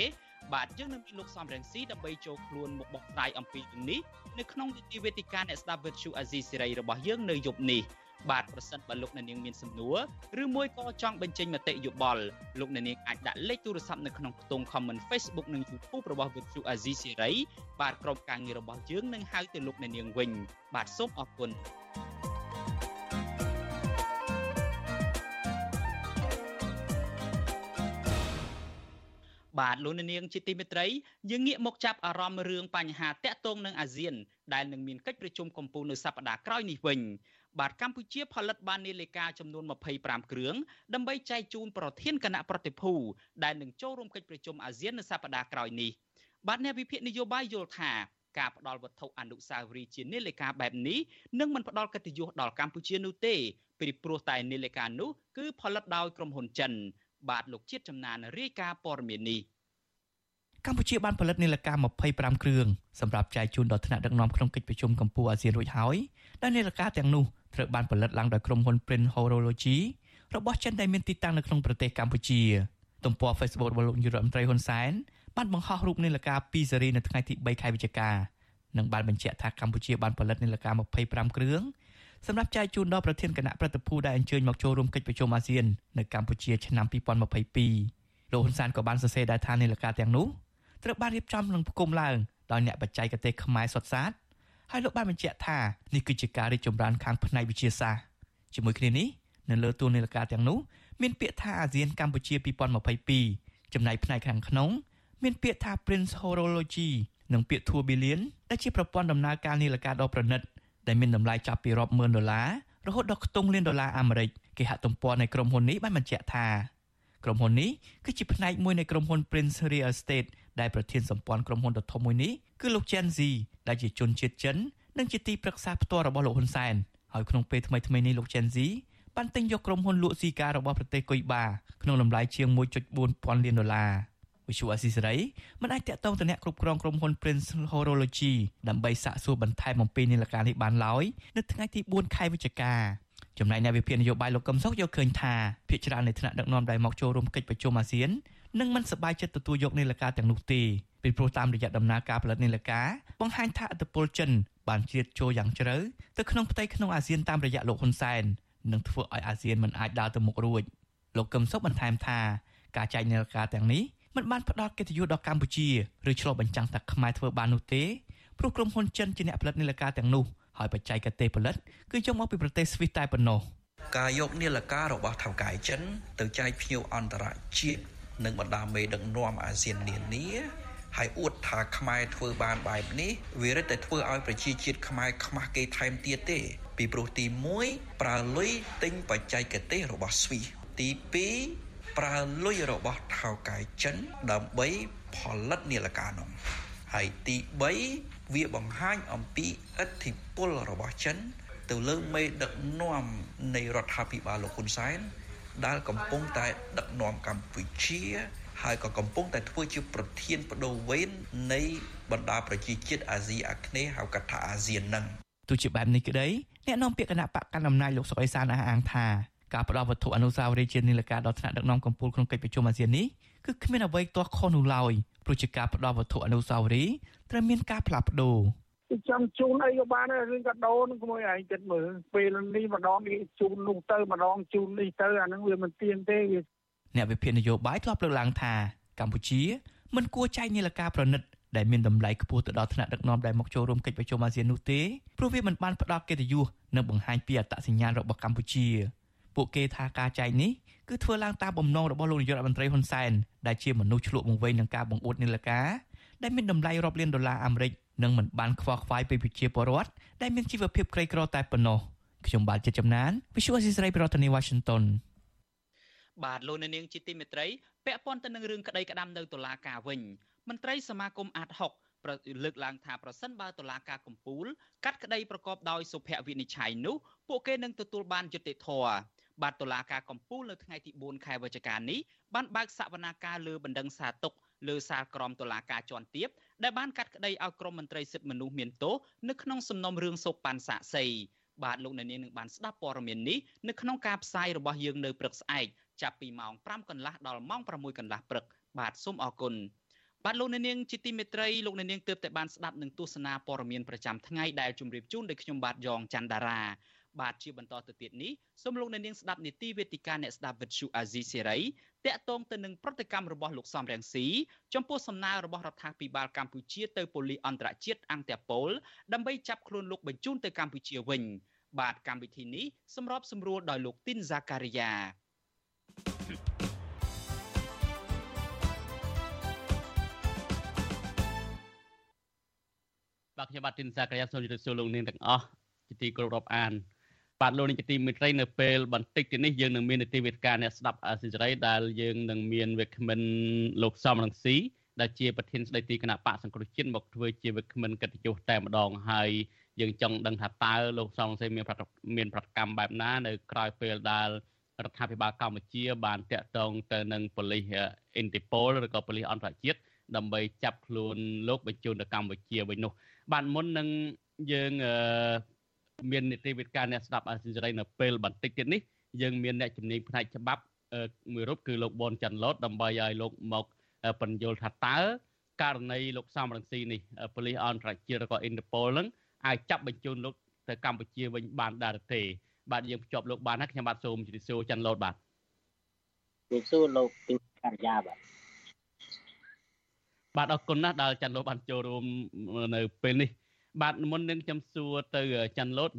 បាទយើងនឹងមានលោកសំរងស៊ីដើម្បីចូលខ្លួនមកបកស្រាយអំពីរឿងនេះនៅក្នុងនីតិវេទិកាអ្នកស្ដាប់វិទ្យុអាស៊ីសេរីរបស់យើងនៅយប់នេះ បាទប្រសិនបើលោកអ្នកនាងមានសំណួរឬមួយក៏ចង់បញ្ចេញមតិយោបល់លោកអ្នកនាងអាចដាក់លេខទូរស័ព្ទនៅក្នុងខ្ទង់ comment Facebook និង YouTube របស់ Vithu Azizi Serai បាទក្រុមការងាររបស់យើងនឹងហៅទៅលោកអ្នកនាងវិញ បាទសូមអរគុណបាទលោកនាងជាទីមេត្រីយើងងាកមកចាប់អារម្មណ៍រឿងបញ្ហាតាក់ទងនឹងអាស៊ានដែលនឹងមានកិច្ចប្រជុំកំពូលនៅសប្តាហ៍ក្រោយនេះវិញ បាទកម្ពុជាផលិតបាននាឡិកាចំនួន25គ្រឿងដើម្បីចែកជូនប្រធានគណៈប្រតិភូដែលនឹងចូលរួមកិច្ចប្រជុំអាស៊ាននៅសប្តាហ៍ក្រោយនេះបាទអ្នកវិភាគនយោបាយយល់ថាការផ្ដល់វត្ថុអនុស្សាវរីយ៍ជានាឡិកាបែបនេះនឹងមិនផ្ដល់កិត្តិយសដល់កម្ពុជានោះទេពីព្រោះតែនាឡិកានោះគឺផលិតដោយក្រុមហ៊ុនចិន បាទលោកជាតិចំណានរាយការណ៍ព័ត៌មាននេះ
កម្ពុជាបានផលិតនាឡិកា25គ្រឿងសម្រាប់ចែកជូនដល់ថ្នាក់ដឹកនាំក្នុងកិច្ចប្រជុំកម្ពុជាអាស៊ានរួចហើយដែលនាឡិកាទាំងនោះត្រូវបានផលិតឡើងដោយក្រុមហ៊ុន Print Horology របស់ចិនដែលមានទីតាំងនៅក្នុងប្រទេសកម្ពុជាទំព័រ Facebook របស់លោកនាយរដ្ឋមន្ត្រីហ៊ុនសែនបានបង្ហោះរូបនាឡិកា2ស៊េរីនៅថ្ងៃទី3ខែវិច្ឆិកានិងបានបញ្ជាក់ថាកម្ពុជាបានផលិតនាឡិកា25គ្រឿងសម្រាប់ចែកជូនដល់ប្រធានគណៈប្រតិភូដែលអញ្ជើញមកចូលរួមកិច្ចប្រជុំអាស៊ាននៅកម្ពុជាឆ្នាំ2022លោកហ៊ុនសែនក៏បានសរសេរដែរថានាឡិកាទាំងនោះ ត្រូវបានរៀបចំនិងផ្គុំឡើងដោយអ្នកបច្ចេកទេសខ្មែរសុទ្ធសាធហើយលោកបានបញ្ជាក់ថានេះគឺជាការរីកចម្រើនខាងផ្នែកវិទ្យាសាស្ត្រជាមួយគ្នានេះនៅលើទួលនីលការទាំងនោះមានពាក្យថាអាស៊ានកម្ពុជា2022ចំណែកផ្នែកខាងក្នុង មានពាក្យថា Prince Horology និងពាក្យ Tourbillon ដែលជាប្រព័ន្ធដំណើរការនាឡិកាដ៏ប្រណិតដែលមានតម្លៃចាប់ពីរាប់ម៉ឺនដុល្លាររហូតដល់ខ្ទង់លានដុល្លារអាមេរិកគេហទំព័រនៃក្រុមហ៊ុននេះបានបញ្ជាក់ថាក្រុមហ៊ុននេះគឺជាផ្នែកមួយនៃក្រុមហ៊ុន Prince Real Estate ដែលប្រធានសម្ព័ន្ធក្រុមហ៊ុនដ៏ធំមួយនេះគឺលោក Chen Zi ដែលជាជនជាតិចិននិងជាទីប្រឹក្សាផ្ទាល់របស់លោកហ៊ុនសែនហើយក្នុងពេលថ្មីៗនេះលោក Chen Zi បានទិញយកក្រុមហ៊ុនលក់ស៊ីការបស់ប្រទេសកុយបាក្នុងតម្លៃជាង1.4ពាន់លានដុល្លារវិសុវអស៊ីសេរីមិនអាចតាក់ទងទៅអ្នកគ្រប់គ្រងក្រុមហ៊ុន Prince Horology ដើម្បីសាកសួរបន្ថែមអំពីនីលការនេះបានឡើយនៅថ្ងៃទី4ខែវិច្ឆិកាចំណែកអ្នកវិភាគនយោបាយលោកកឹមសុខយកឃើញថាភាគច្រើននៃថ្នាក់ដឹកនាំដែលមកចូលរួមកិច្ចប្រជុំអាស៊ាន នឹងមិនសប្បាយចិត្តទទួលយកនីលការទាំងនោះទេពីព្រោះតាមរយៈដំណើរការផលិតនីលការបង្ហាញថាឥទ្ធិពលចិនបានជ្រៀតចូលយ៉ាងជ្រៅទៅក្នុងផ្ទៃក្នុងអាស៊ានតាមរយៈលោកហ៊ុនសែននឹងធ្វើឲ្យអាស៊ានមិនអាចដើរទៅមុខរួចលោកកឹមសុខបន្ថែមថាការចែកនីលការទាំងនេះមិនបានផ្ដល់កិត្តិយសដល់កម្ពុជាឬឆ្លុះបញ្ចាំងថាខ្មែរធ្វើបាននោះទេព្រោះក្រុមហ៊ុនចិនជាអ្នកផលិតនីលការទាំងនោះហើយបច្ចេកទេសផលិតគឺយកមកពីប្រទេសស្វីសតែប៉ុណ្ណោះ
ការយកនីលការរបស់ថៅកែចិនទៅចែកភ្ញៀវអន្តរជាតិ និងបណ្ដាមេដឹកនាំអាស៊ាននានាហើយអួតថាខ្មែរធ្វើបានបែបនេះវារិតតែធ្វើឲ្យប្រជាជាតិខ្មែរខ្មាស់គេថែមទៀតទេ ពីព្រោះទី1ប្រើលុយទិញបច្ចេកទេសរបស់ស្វីសទី2ប្រើលុយរបស់ថៅកែចិនដើម្បីផលិតនាឡិកានោះហើយទី3វាបង្ហាញអំពីឥទ្ធិពលរបស់ចិន ទៅលើមេដឹកនាំនៃរដ្ឋាភិបាលលោកហ៊ុនសែន ដែលកំពុងតែដឹកនាំកម្ពុជាហើយក៏កំពុងតែធ្វើជាប្រធានបដូវវេននៃបណ្ដាប្រជាជាតិអាស៊ីអាគ្នេយ៍ហៅកាត់ថាអាស៊ាននឹង
ទោះជាបែបនេះក្តីអ្នកនាំពាក្យគណៈបកកណ្ដាលអំណាចលោកសុកអេសានអះអាងថាការផ្ដល់វត្ថុអនុស្សាវរីយ៍ជានីលការដល់ថ្នាក់ដឹកនាំកម្ពុជាក្នុងកិច្ចប្រជុំអាស៊ាននេះគឺគ្មានអ្វីទាស់ខុសនោះឡើយព្រោះជាការផ្ដល់វត្ថុអនុស្សាវរីយ៍ត្រូវមានការផ្លាស់ប្ដូរ
ចាំជូនអីក៏បានដែររឿងកាដូនឹងក្មួយឯងគិតមើលពេលនេះម្ដងនេះជូននោះទៅម្ដងជូននេះទៅអានឹងវាមិនទៀងទេ
អ្នកវិភាគនយោបាយធ្លាប់លើកឡើងថាកម្ពុជាមិនគួរចែកនីលការប្រណិតដែលមានតម្លៃខ្ពស់ទៅដល់ថ្នាក់ដឹកនាំដែលមកចូលរួមកិច្ចប្រជុំអាស៊ាននោះទេព្រោះវាមិនបានផ្ដល់កិត្តិយសនិងបង្ហាញពីអត្តសញ្ញាណរបស់កម្ពុជា ពួកគេថាការចែកនេះគឺធ្វើឡើងតាមបំណងរបស់លោកនាយករដ្ឋមន្ត្រីហ៊ុនសែនដែលជាមនុស្សឆ្លក់បង្វែងនឹងការបង្អួតនីលការដែលមានតម្លៃរាប់លានដុល្លារអាមេរិក និងមិនបានខ្វល់ខ្វាយពីប្រជាពលរដ្ឋដែលមានជីវភាពក្រីក្រតែប៉ុណ្ណោះខ្ញុំបាទជាចំណាន Visual Assisray ប្រធានាទី Washington
បាទលោកនាងជាទីមេត្រីពាក់ព័ន្ធទៅនឹងរឿងក្តីក្តាំនៅតុលាការវិញមន្ត្រីសមាគមអាត6លើកឡើងថាប្រសិនបើតុលាការកំពូលកាត់ក្តីប្រកបដោយសុភវិនិច្ឆ័យនោះពួកគេនឹងទទួលបានយុត្តិធម៌បាទតុលាការកំពូលនៅថ្ងៃទី4ខែវិច្ឆិកានេះបានបើកសវនាការលើបណ្ដឹងសារទុក លើសាលក្រមតុលាការជាន់ទាបដែលបានកាត់ក្តីឲ្យក្រមមន្ត្រីសិទ្ធិមនុស្សមានទោសនៅក្នុងសំណុំរឿងសូប៉ាន់សាក់សីបាទលោកអ្នកនាងនឹងបានស្ដាប់ព័ត៌មាននេះនៅក្នុងការផ្សាយរបស់យើងនៅព្រឹកស្អែកចាប់ពីម៉ោង5កន្លះដល់ម៉ោង6កន្លះព្រឹកបាទសូមអរគុណបាទលោកអ្នកនាងជាទីមេត្រីលោកអ្នកនាងទើបតែបានស្ដាប់នឹងទស្សនាព័ត៌មានប្រចាំថ្ងៃដែលជម្រាបជូនដោយខ្ញុំបាទយ៉ងច័ន្ទដារា បាទជាបន្តទៅទៀតនេះសូមលោកអ្នកនាងស្ដាប់នីតិវេទិកាអ្នកស្ដាប់វិទ្យុអាស៊ីសេរីតាក់ទងទៅនឹងប្រតិកម្មរបស់លោកសំរងស៊ីចំពោះសំណើរបស់រដ្ឋាភិបាលកម្ពុជាទៅប៉ូលីសអន្តរជាតិអង្គតេប៉ូលដើម្បីចាប់ខ្លួនលោកបញ្ជូនទៅកម្ពុជាវិញបាទកម្មវិធីនេះសម្របសម្រួលដោយលោកទីនហ្សាការីយ៉ាបាទខ្ញុំបាទទីនហ្សាការីយ៉ាសូមជម្រាបសួរលោកនាងទាំងអស់ជាទីគោរពរាប់អាន បាទលោកនាយកទីមេត្រីនៅពេលបន្តិចទៀតនេះយើងនឹងមាននីតិវិទ្យាអ្នកស្ដាប់អាស៊ីសេរីដែលយើងនឹងមានវិក្កាមិនលោកសំរងស៊ីដែលជាប្រធានស្ដីទីគណៈបកសង្គ្រោះជាតិមកធ្វើជាវិក្កាមិនកិត្តិយសតែម្ដងហើយយើងចង់ដឹងថាតើលោកសំរងស៊ីមានប្រតិមានប្រតិកម្មបែបណានៅក្រៅពេលដែលរដ្ឋាភិបាលកម្ពុជា បានតាក់ទងទៅនឹងប៉ូលីសអ៊ីនទីប៉ូលឬក៏ប៉ូលីសអន្តរជាតិដើម្បីចាប់ខ្លួនលោកបញ្ជូនទៅកម្ពុជាវិញនោះ បាទមុននឹងយើង មាននីតិវិទ្យាអ្នកស្ដាប់អាស៊ីសេរីនៅពេលបន្តិចទៀតនេះយើងមានអ្នកជំនាញផ្នែកច្បាប់មួយរូបគឺលោកបនច័ន្ទឡូតដើម្បីឲ្យលោកមកបញ្យល់ថាតើករណីលោកសំរងស៊ីនេះប៉ូលីសអន្តរជាតិឬក៏អ៊ីនតឺប៉ូលនឹងអាចចាប់បញ្ជូនលោកទៅកម្ពុជាវិញបានដែរទេ បាទយើងភ្ជាប់លោកបានហើយខ្ញុំបាទសូមជម្រាបសួរច័ន្ទឡូតបាទ
ជម្រាបសួរលោកទីការិយាបាទ
បាទអរគុណណាស់ដែលច័ន្ទឡូតបានចូលរួមនៅពេលនេះ បាទមុននឹងខ្ញុំសួរទៅច័ន្ទលូត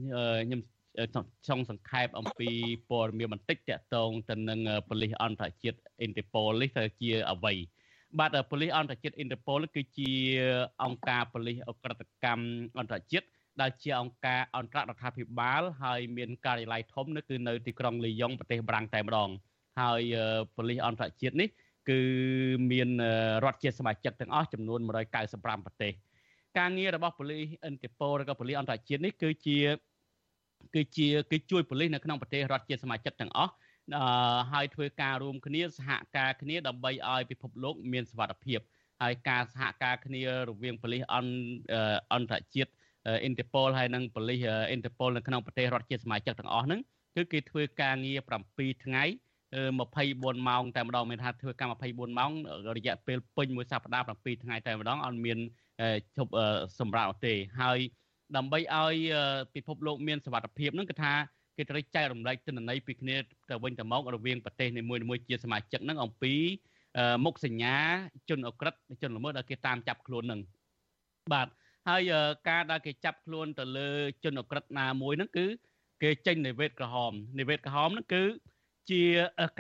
ខ្ញុំចង់សង្ខេបអំពីព័ត៌មានបន្តិចតកតងទៅនឹងប៉ូលីសអន្តរជាតិ Interpol នេះទៅជាអ្វីបាទប៉ូលីសអន្តរជាតិ Interpol គឺជាអង្គការប៉ូលីសអក្រិតកម្មអន្តរជាតិដែលជាអង្គការអន្តររដ្ឋាភិបាលហើយមានការិយាល័យធំនោះគឺនៅទីក្រុងលីយ៉ុងប្រទេសបារាំងតែម្ដងហើយប៉ូលីសអន្តរជាតិនេះ គឺមានរដ្ឋជាសមាជិកទាំងអស់ចំនួន195ប្រទេស ការងាររបស់ប៉ូលីសអិនតេប៉ូឬក៏ប៉ូលីសអន្តរជាតិនេះគឺជាគឺជាគឺជួយប៉ូលីសនៅក្នុងប្រទេសរដ្ឋជាសមាជិកទាំងអស់អឺហើយធ្វើការរួមគ្នាសហការគ្នាដើម្បីឲ្យពិភពលោកមានសុវត្ថិភាពហើយការសហការគ្នារវាងប៉ូលីសអន្តរជាតិ Interpol ហើយនិងប៉ូលីស Interpol នៅក្នុងប្រទេសរដ្ឋជាសមាជិកទាំងអស់ហ្នឹងគឺគេធ្វើការងារ7ថ្ងៃ24ម៉ោងតែម្ដងមានថាធ្វើការ24ម៉ោងរយៈពេលពេញមួយសប្តាហ៍7ថ្ងៃតែម្ដងអត់មាន ជប់សម្រាប់ទេហើយដើម្បីឲ្យពិភពលោកមានសវត្ថភាពហ្នឹងគឺថាគេត្រូវចែករំលែកទិន្នន័យពីគ្នាទៅវិញទៅមករវាងប្រទេសនីមួយៗជាសមាជិកហ្នឹងអំពីមុខសញ្ញាជនអក្រិតជនល្មើសដែលគេតាមចាប់ខ្លួនហ្នឹងបាទហើយការដែលគេចាប់ខ្លួនទៅលើជនអក្រិតណាមួយហ្នឹងគឺគេចេញនិវេតក្រហមនិវេតក្រហមហ្នឹងគឺជា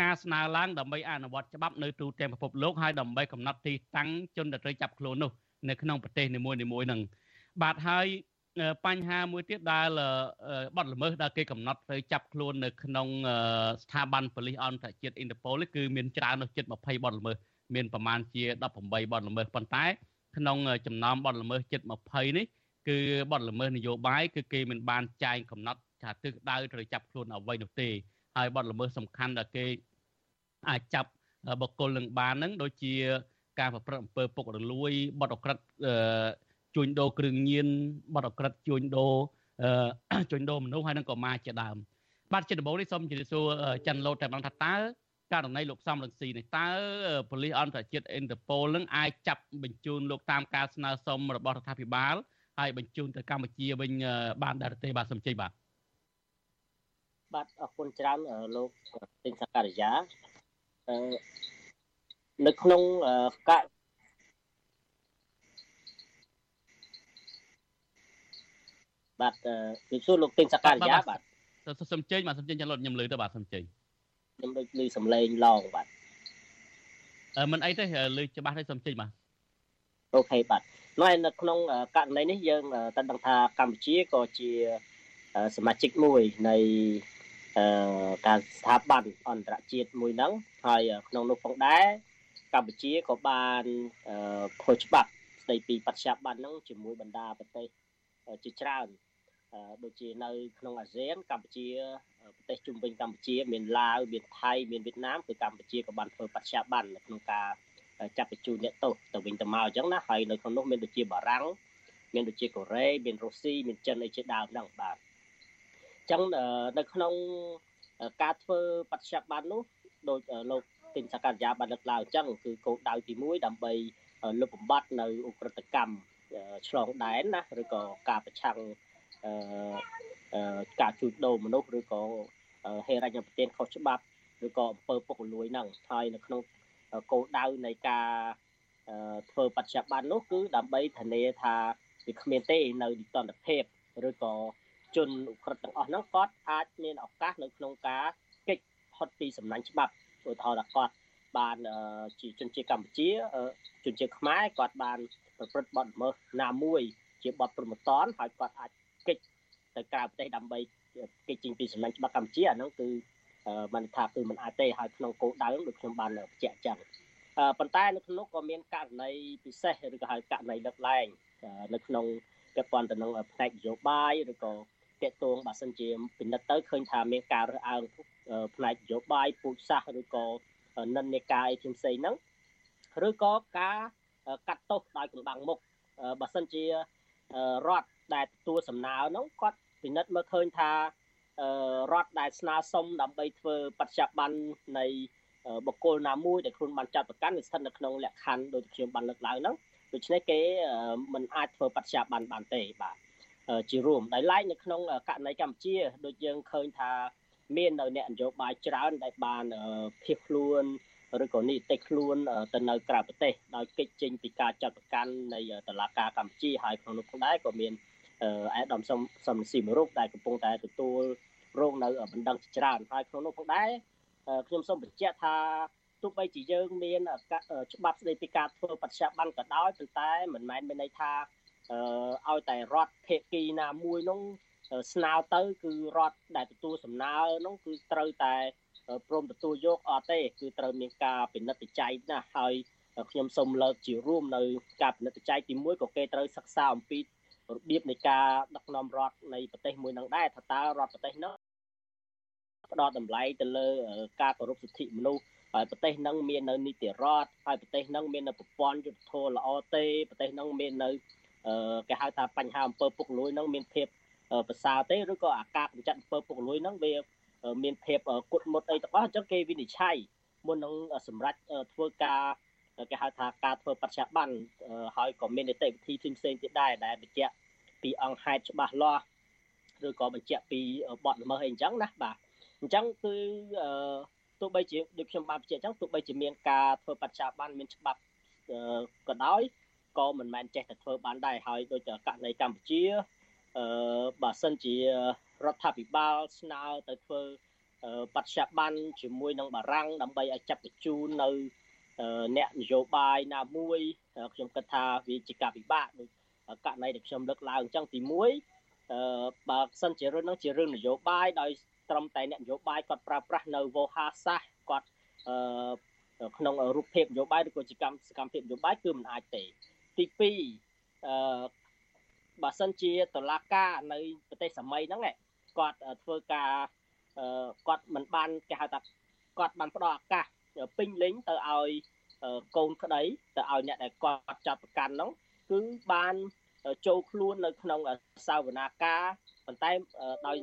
ការស្នើឡើងដើម្បីអនុវត្តច្បាប់នៅទូទាំងពិភពលោកហើយដើម្បីកំណត់ទីតាំងជនដែលត្រូវចាប់ខ្លួននោះ នៅក្នុងប្រទេសនីមួយៗហ្នឹងបាទហើយបញ្ហាមួយទៀតដែលបទល្មើសដែលគេកំណត់ទៅចាប់ខ្លួននៅក្នុងស្ថាប័នប៉ូលីសអន្តរជាតិ Interpol គឺមានច្រើននោះជិត20បទល្មើសមានប្រមាណជា18បទល្មើសប៉ុន្តែក្នុងចំណោមបទល្មើសជិត20នេះគឺបទល្មើសនយោបាយគឺគេមិនបានចែងកំណត់ថាទិសដៅត្រូវចាប់ខ្លួនអ្វីនោះទេហើយបទល្មើសសំខាន់ដែលគេអាចចាប់បុគ្គលនឹងបានហ្នឹងដូចជា ការប្រព្រឹត្តអំពើពុករលួយបទអក្រិតជួញដូរគ្រឿងញៀនបទអក្រិតជួញដូរជួញដូរមនុស្សហើយនឹងកុមារជាដើមបាទជាដំបូងនេះសូមជម្រាបសួរច័ន្ទលោតតែបានថាតើករណីលោកសំរងស៊ីនេះតើប៉ូលីសអន្តរជាតិអ៊ីនតឺប៉ូលនឹងអាចចាប់បញ្ជូនលោកតាមការស្នើសុំរបស់រដ្ឋាភិបាលហើយបញ្ជូនទៅកម្ពុជាវិញបានដែរទេបាទសូមជ័យបាទ
បាទអរគុណច្រើនលោកទិញសការីយ៉ា នៅក្នុងកបាទពីសួរលោកទិញសការីយ៉ាបាទ
សូមជើញបាទសូមជើញចាំលុតខ្ញុំលើទៅបាទសូមជើញ
ខ្ញុំដូចឮសំឡេងឡងបាទ
អឺមិនអីទេលើច្បាស់ទេសូមជើញបាទ
អូខេបាទនៅនៅក្នុងករណីនេះយើងតែដឹងថាកម្ពុជាក៏ជាសមាជិកមួយនៃការស្ថាប័នអន្តរជាតិមួយហ្នឹងហើយក្នុងនោះផងដែរ កម្ពុជាក៏បានធ្វើច្បាប់ស្ដីពីបច្ចាប័នហ្នឹងជាមួយបណ្ដាប្រទេសជាច្រើនដូចជានៅក្នុងអាស៊ានកម្ពុជាប្រទេសជុំវិញកម្ពុជា មានឡាវមានថៃមានវៀតណាមគឺកម្ពុជាក៏បានធ្វើបច្ចាប័ននៅក្នុងការចាប់បញ្ជូនអ្នកទោសទៅវិញទៅមកអញ្ចឹងណាហើយនៅក្នុងនោះមានដូចជាបារាំងមានដូចជាកូរ៉េមានរុស្ស៊ីមានចិនអីជាដើមហ្នឹងបាទចឹងនៅក្នុងការធ្វើបច្ចុប្បន្ននោះដោយលោក ទិញសកលយាបានលើកឡើងអញ្ចឹងគឺគោលដៅទី1ដើម្បីលុបបំបាត់នៅអ ுக ្រិតកម្មឆ្លងដែនណាឬក៏ការប្រឆាំងការជួញដូរមនុស្សឬក៏ហេរញ្ញប្បទានខុសច្បាប់ឬក៏អំពើពុករលួយហ្នឹងហើយនៅក្នុងគោលដៅនៃការធ្វើបច្ចុប្បន្ននោះគឺដើម្បីធានាថាវាគ្មានទេនៅនិតន្តភាពឬក៏ជនឧក្រិដ្ឋទាំងអស់ហ្នឹងគាត់អាចមានឱកាសនៅក្នុងការកិច្ចផុតពីសំណាញ់ច្បាប់ ឧទាហរណ៍ថាគាត់បានជាជនជាតិកម្ពុជាជនជាតិខ្មែរគាត់បានប្រព្រឹត្តបទល្មើសណាមួយ ជាបទប្រមទ័នហើយគាត់អាចកិច្ចទៅក្រៅប្រទេសដើម្បីកិច្ចចេញពីសំណាញ់ច្បាប់កម្ពុជាអាហ្នឹងគឺមិនថាគឺមិនអាចទេហើយក្នុងគោលដៅដូចខ្ញុំបានបញ្ជាក់ចឹងប៉ុន្តែនៅក្នុងក៏មានករណីពិសេសឬក៏ហៅករណីដឹកឡើងនៅក្នុងពាក់ព័ន្ធទៅនឹងផ្នែកនយោបាយឬក៏ តកតងបើសិនជាពិនិត្យទៅឃើញថាមានការរើសអើងផ្នែកនយោបាយពូជសាសន៍ឬក៏និន្នាការអីផ្សេងៗហ្នឹងឬក៏ការកាត់ទោសដោយកំបាំងមុខបើសិនជារដ្ឋដែលទទួលសំណើហ្នឹងគាត់ពិនិត្យមើលឃើញថារដ្ឋដែលស្នើសុំដើម្បីធ្វើបច្ចុប្បន្ននៃបុគ្គលណាមួយដែលខ្លួនបានចាត់ប្រកាន់វាស្ថិតនៅក្នុងលក្ខខណ្ឌដូចខ្ញុំបានលើកឡើងហ្នឹងដូច្នេះគេមិនអាចធ្វើបច្ចុប្បន្នបានទេបាទ ជារួមដោយឡែកនៅក្នុងករណីកម្ពុជាដូចយើងឃើញថាមាននៅអ្នកនយោបាយច្រើនដែលបានភៀសខ្លួនឬក៏នីតិខ្លួនទៅនៅក្រៅប្រទេសដោយកិច្ចចេញពីការចាត់ប្រកាន់នៃតុលាការកម្ពុជាហើយក្នុងនោះផងដែរក៏មានអេដាមសំសំស៊ីមរូបដែលកំពុងតែទទួលរងនៅបណ្ដឹងច្រើនហើយក្នុងនោះផងដែរខ្ញុំសូមបញ្ជាក់ថាទោះបីជាយើងមានច្បាប់ស្តីពីការធ្វើបច្ចុប្បន្នក៏ដោយប៉ុន្តែមិនមែនមានន័យថា ឲ្យតែរដ្ឋភេកីណាមួយនោះស្នើទៅគឺរដ្ឋដែលទទួលសំណើនោះគឺត្រូវតែព្រមទទួលយកអត់ទេគឺត្រូវមានការពិនិត្យចែកណាហើយខ្ញុំសូមលើកជារួមនៅការពិនិត្យចែកទី1ក៏គេត្រូវសិក្សាអំពីរបៀបនៃការដឹកនាំរដ្ឋនៃប្រទេសមួយនឹងដែរថាតើរដ្ឋប្រទេសនោះផ្ដោតតម្លៃទៅលើការគោរពសិទ្ធិមនុស្សហើយប្រទេសនឹងមាននៅនីតិរដ្ឋហើយប្រទេសនឹងមាននៅប្រព័ន្ធយុត្តិធម៌ល្អទេប្រទេសនឹងមាននៅ គេហៅថាបញ្ហាអំពើពុករលួយនឹងមានភាពប្រសើរទេឬក៏អាការកម្ចាត់អំពើពុករលួយនឹងវាមានភាពគុតមុតអីទាំងអស់អញ្ចឹងគេវិនិច្ឆ័យមុននឹងសម្រាប់ធ្វើការគេហៅថាការធ្វើបច្ចុប្បន្នហើយក៏មាននីតិវិធីផ្សេងៗទៀតដែរដែលបញ្ជាក់ពីអង្គហេតុច្បាស់លាស់ឬក៏បញ្ជាក់ពីបទល្មើសអីអញ្ចឹងណាបាទអញ្ចឹងគឺទោះបីជាដូចខ្ញុំបានបញ្ជាក់អញ្ចឹងទោះបីជាមានការធ្វើបច្ចុប្បន្នមានច្បាប់ក៏ដោយ ក៏មិនមែនចេះតែធ្វើបានដែរហើយដូចករណីកម្ពុជាអឺបើសិនជារដ្ឋាភិបាលស្នើទៅធ្វើបច្ចុប្បន្នជាមួយនឹងបារាំងដើម្បីឲ្យចាប់បញ្ជូននៅអ្នកនយោបាយណាមួយខ្ញុំគិតថាវាជាការពិបាកដូចករណីដែលខ្ញុំលើកឡើងអញ្ចឹងទី1អឺបើសិនជារឿងហ្នឹងជារឿងនយោបាយដោយត្រឹមតែអ្នកនយោបាយគាត់ប្រើប្រាស់នៅវោហារសាស្ត្រគាត់អឺក្នុងរូបភាពនយោបាយឬក៏ជាកម្មសកម្មភាពនយោបាយគឺមិនអាចទេ ទី2អឺបើសិនជាតឡាការនៅប្រទេសសម័យហ្នឹងគាត់ធ្វើការគាត់មិនបានគេហៅថាគាត់បានផ្ដល់ឱកាសពេញលេញទៅឲ្យកូនក្តីទៅឲ្យអ្នកដែលគាត់ចាប់ប្រកាន់ហ្នឹងគឺបានចូលខ្លួននៅក្នុងសាវនាការប៉ុន្តែដោយ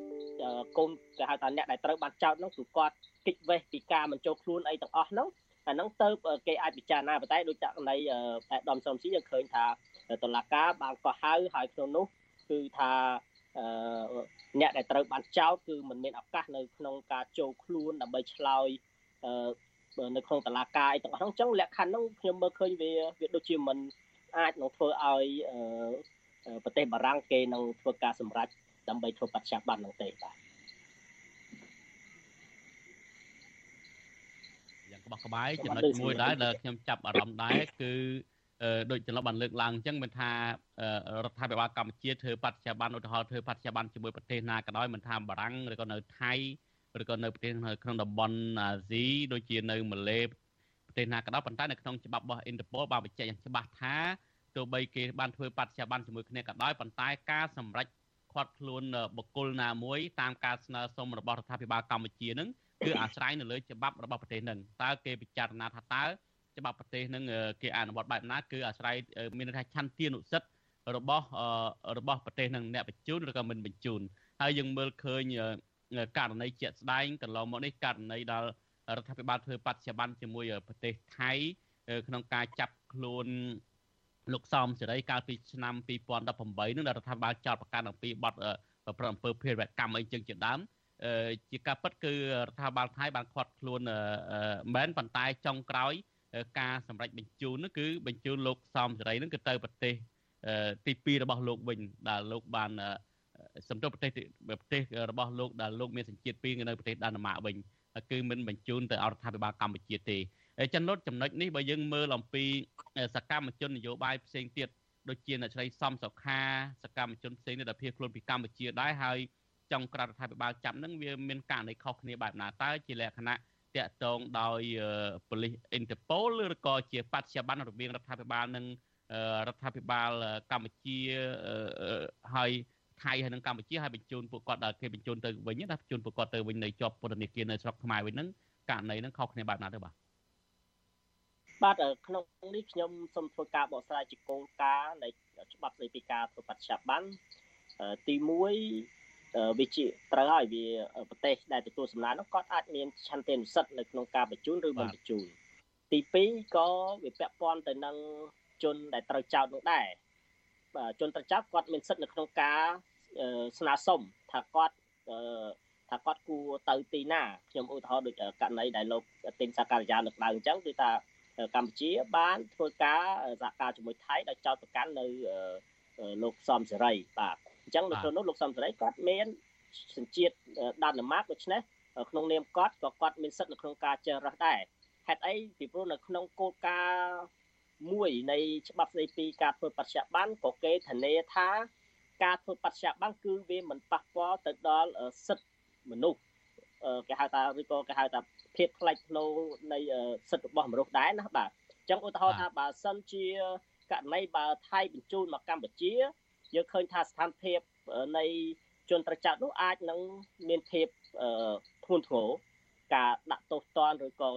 កូនគេហៅថាអ្នកដែលត្រូវបានចោទហ្នឹងគឺគាត់គិតវេះពីការមិនចូលខ្លួនអីទាំងអស់ហ្នឹង អាហ្នឹងទៅគេអាចពិចារណាប៉ុន្តែដូចករណីអាដាមសំស៊ីយើងឃើញថាតឡាការបានកោះហៅហើយក្នុងនោះគឺថាអ្នកដែលត្រូវបានចោទគឺមិនមានឱកាសនៅក្នុងការចូលខ្លួនដើម្បីឆ្លើយនៅក្នុងតឡាការអីទាំងអស់ហ្នឹងអញ្ចឹងលក្ខខណ្ឌហ្នឹងខ្ញុំមើលឃើញវាវាដូចជាមិនអាចនឹងធ្វើឲ្យប្រទេសបារាំងគេនឹងធ្វើការសម្រេចដើម្បីធ្វើបច្ចុប្បន្នហ្នឹងទេបាទ
យ៉ាងក្បោះក្បាយចំណុចមួយដែរដែលខ្ញុំចាប់អារម្មណ៍ដែរគឺដូចចន្លោះបានលើកឡើងអញ្ចឹងមិនថារដ្ឋាភិបាលកម្ពុជាធ្វើបច្ចុប្បន្នឧទាហរណ៍ធ្វើបច្ចុប្បន្នជាមួយប្រទេសណាក៏ដោយមិនថាបារាំងឬក៏នៅថៃឬក៏នៅប្រទេសក្នុងតំបន់អាស៊ីដូចជានៅម៉ាឡេប្រទេសណាក៏ដោយប៉ុន្តែនៅក្នុងច្បាប់របស់ Interpol បានបញ្ជាក់យ៉ាងច្បាស់ថាទោះបីគេបានធ្វើបច្ចុប្បន្នជាមួយគ្នាក៏ដោយប៉ុន្តែការសម្រេចខាត់ខ្លួនបុគ្គលណាមួយតាមការស្នើសុំរបស់រដ្ឋាភិបាលកម្ពុជានឹង គឺអាស្រ័យនៅលើច្បាប់របស់ប្រទេសនឹងតើគេពិចារណាថាតើច្បាប់ប្រទេសនឹងគេអនុវត្តបែបណាគឺអាស្រ័យមានន័យថាឆន្ទានុសិទ្ធិរបស់របស់ប្រទេសនឹងអ្នកបញ្ជូនឬក៏មិនបញ្ជូនហើយយើងមើលឃើញករណីជាក់ស្ដែងកន្លងមកនេះករណីដែលរដ្ឋាភិបាលធ្វើបច្ចុប្បន្នជាមួយប្រទេសថៃក្នុងការចាប់ខ្លួនលោកសំសេរីកាលពីឆ្នាំ2018នឹងរដ្ឋាភិបាលចោទប្រកាន់អំពីបទប្រព្រឹត្តអំពើភេរវកម្មអីចឹងជាដើម ជាការពិតគឺរដ្ឋាភិបាលថៃបានខាត់ខ្លួនមិនមែនប៉ុន្តែចុងក្រោយ ការសម្រេចបញ្ជូននោះគឺបញ្ជូនលោកសំសេរីនឹងគឺទៅប្រទេសទី2របស់លោកវិញដែលលោកបានសំទោសប្រទេសប្រទេសរបស់លោកដែលលោកមានសញ្ជាតិ2នៅប្រទេសដាណឺម៉ាកវិញគឺមិនបញ្ជូនទៅអរដ្ឋាភិបាលកម្ពុជាទេចំណុចចំណុចនេះបើយើងមើលអំពីសកម្មជននយោបាយផ្សេងទៀតដូចជាអ្នកស្រីសំសុខាសកម្មជនផ្សេងទៀតដែលភៀសខ្លួនពីកម្ពុជាដែរហើយ ចុងក្រោយរដ្ឋាភិបាលចាប់នឹងវាមានករណីខុសគ្នាបែបណាតើជាលក្ខណៈតាក់ទងដោយប៉ូលីសអ៊ីនតឺប៉ូលឬក៏ជាបច្ចុប្បន្នរវាងរដ្ឋាភិបាលនិងរដ្ឋាភិបាលកម្ពុជាហើយថៃហើយនិងកម្ពុជាហើយបញ្ជូនពួកគាត់ដល់គេបញ្ជូនទៅវិញណាបញ្ជូនពួកគាត់ទៅវិញនៅជាប់ពន្ធនាគារនៅស្រុកខ្មែរវិញហ្នឹងករណីហ្នឹងខុសគ្នាបែបណាទៅបាទ
បាទក្នុងនេះខ្ញុំសូមធ្វើការបកស្រាយជាគោលការណ៍នៃច្បាប់ស្តីពីការធ្វើបច្ចុប្បន្នទី1 វាជាត្រូវហើយវាប្រទេសដែលទទួលសំណើនោះគាត់អាចមានឆន្ទៈនុសិទ្ធនៅក្នុងការបញ្ជូនឬមិនបញ្ជូនទី2ក៏វាពាក់ព័ន្ធទៅនឹងជនដែលត្រូវចោទនោះដែរជនត្រូវចោទគាត់មានសិទ្ធិនៅក្នុងការស្នើសុំថាគាត់ថាគាត់គួរទៅទីណាខ្ញុំឧទាហរណ៍ដូចករណីដែលលោកទិញសាការីយ៉ាលើកឡើងអញ្ចឹងគឺថាកម្ពុជាបានធ្វើការសហការជាមួយថៃដោយចោទប្រកាន់នៅលោកសំសេរីបាទ អអញ្ចឹងនៅក្នុងនោះលោកសំសេរីគាត់មានសញ្ជាតិដានណាម៉ាកដូច្នេះក្នុងនាមគាត់ក៏គាត់មានសិទ្ធិនៅក្នុងការជ្រើសរើសដែរហេតុអីពីព្រោះនៅក្នុងគោលការណ៍មួយនៃច្បាប់ស្តីពីការធ្វើបច្ចៈបានក៏គេធានាថាការធ្វើបច្ចៈបានគឺវាមិនប៉ះពាល់ទៅដល់សិទ្ធិមនុស្សគេហៅថាឬក៏គេហៅថាភាពផ្លាច់ផ្លោនៃសិទ្ធិរបស់មនុស្សដែរណាបាទអញ្ចឹងឧទាហរណ៍ថាបើសិនជាករណីបើថៃបញ្ជូនមកកម្ពុជា យើងឃើញថាស្ថានភាពនៃជនត្រចៅនោះអាចនឹងមានភាពធ្ងន់ធ្ងរការដាក់ទោសទណ្ឌឬក៏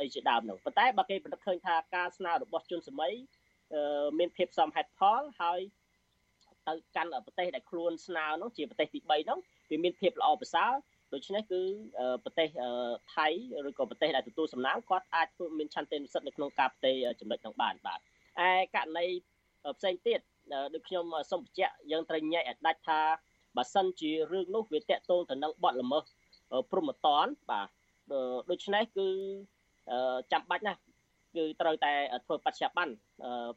អីជាដើមនោះប៉ុន្តែបើគេពិនិត្យឃើញថាការស្នើរបស់ជនសម័យមានភាពសមហេតុផលហើយទៅកាន់ប្រទេសដែលខ្លួនស្នើនោះជាប្រទេសទី3នោះវាមានភាពល្អប្រសើរដូច្នេះគឺប្រទេសថៃឬក៏ប្រទេសដែលទទួលសំណើគាត់អាចធ្វើមានឆន្ទៈនិស្សិតនៅក្នុងការផ្ទេរចំណុចនោះបានបាទឯករណីផ្សេងទៀត ដូចខ្ញុំសូមបញ្ជាក់យើងត្រូវញែកឲ្យដាច់ថាបើសិនជារឿងនោះវាតកតងទៅនឹងបទល្មើសព្រហ្មតនបាទដូច្នេះគឺចាំបាច់ណាស់គឺត្រូវតែធ្វើបច្ចុប្បន្ន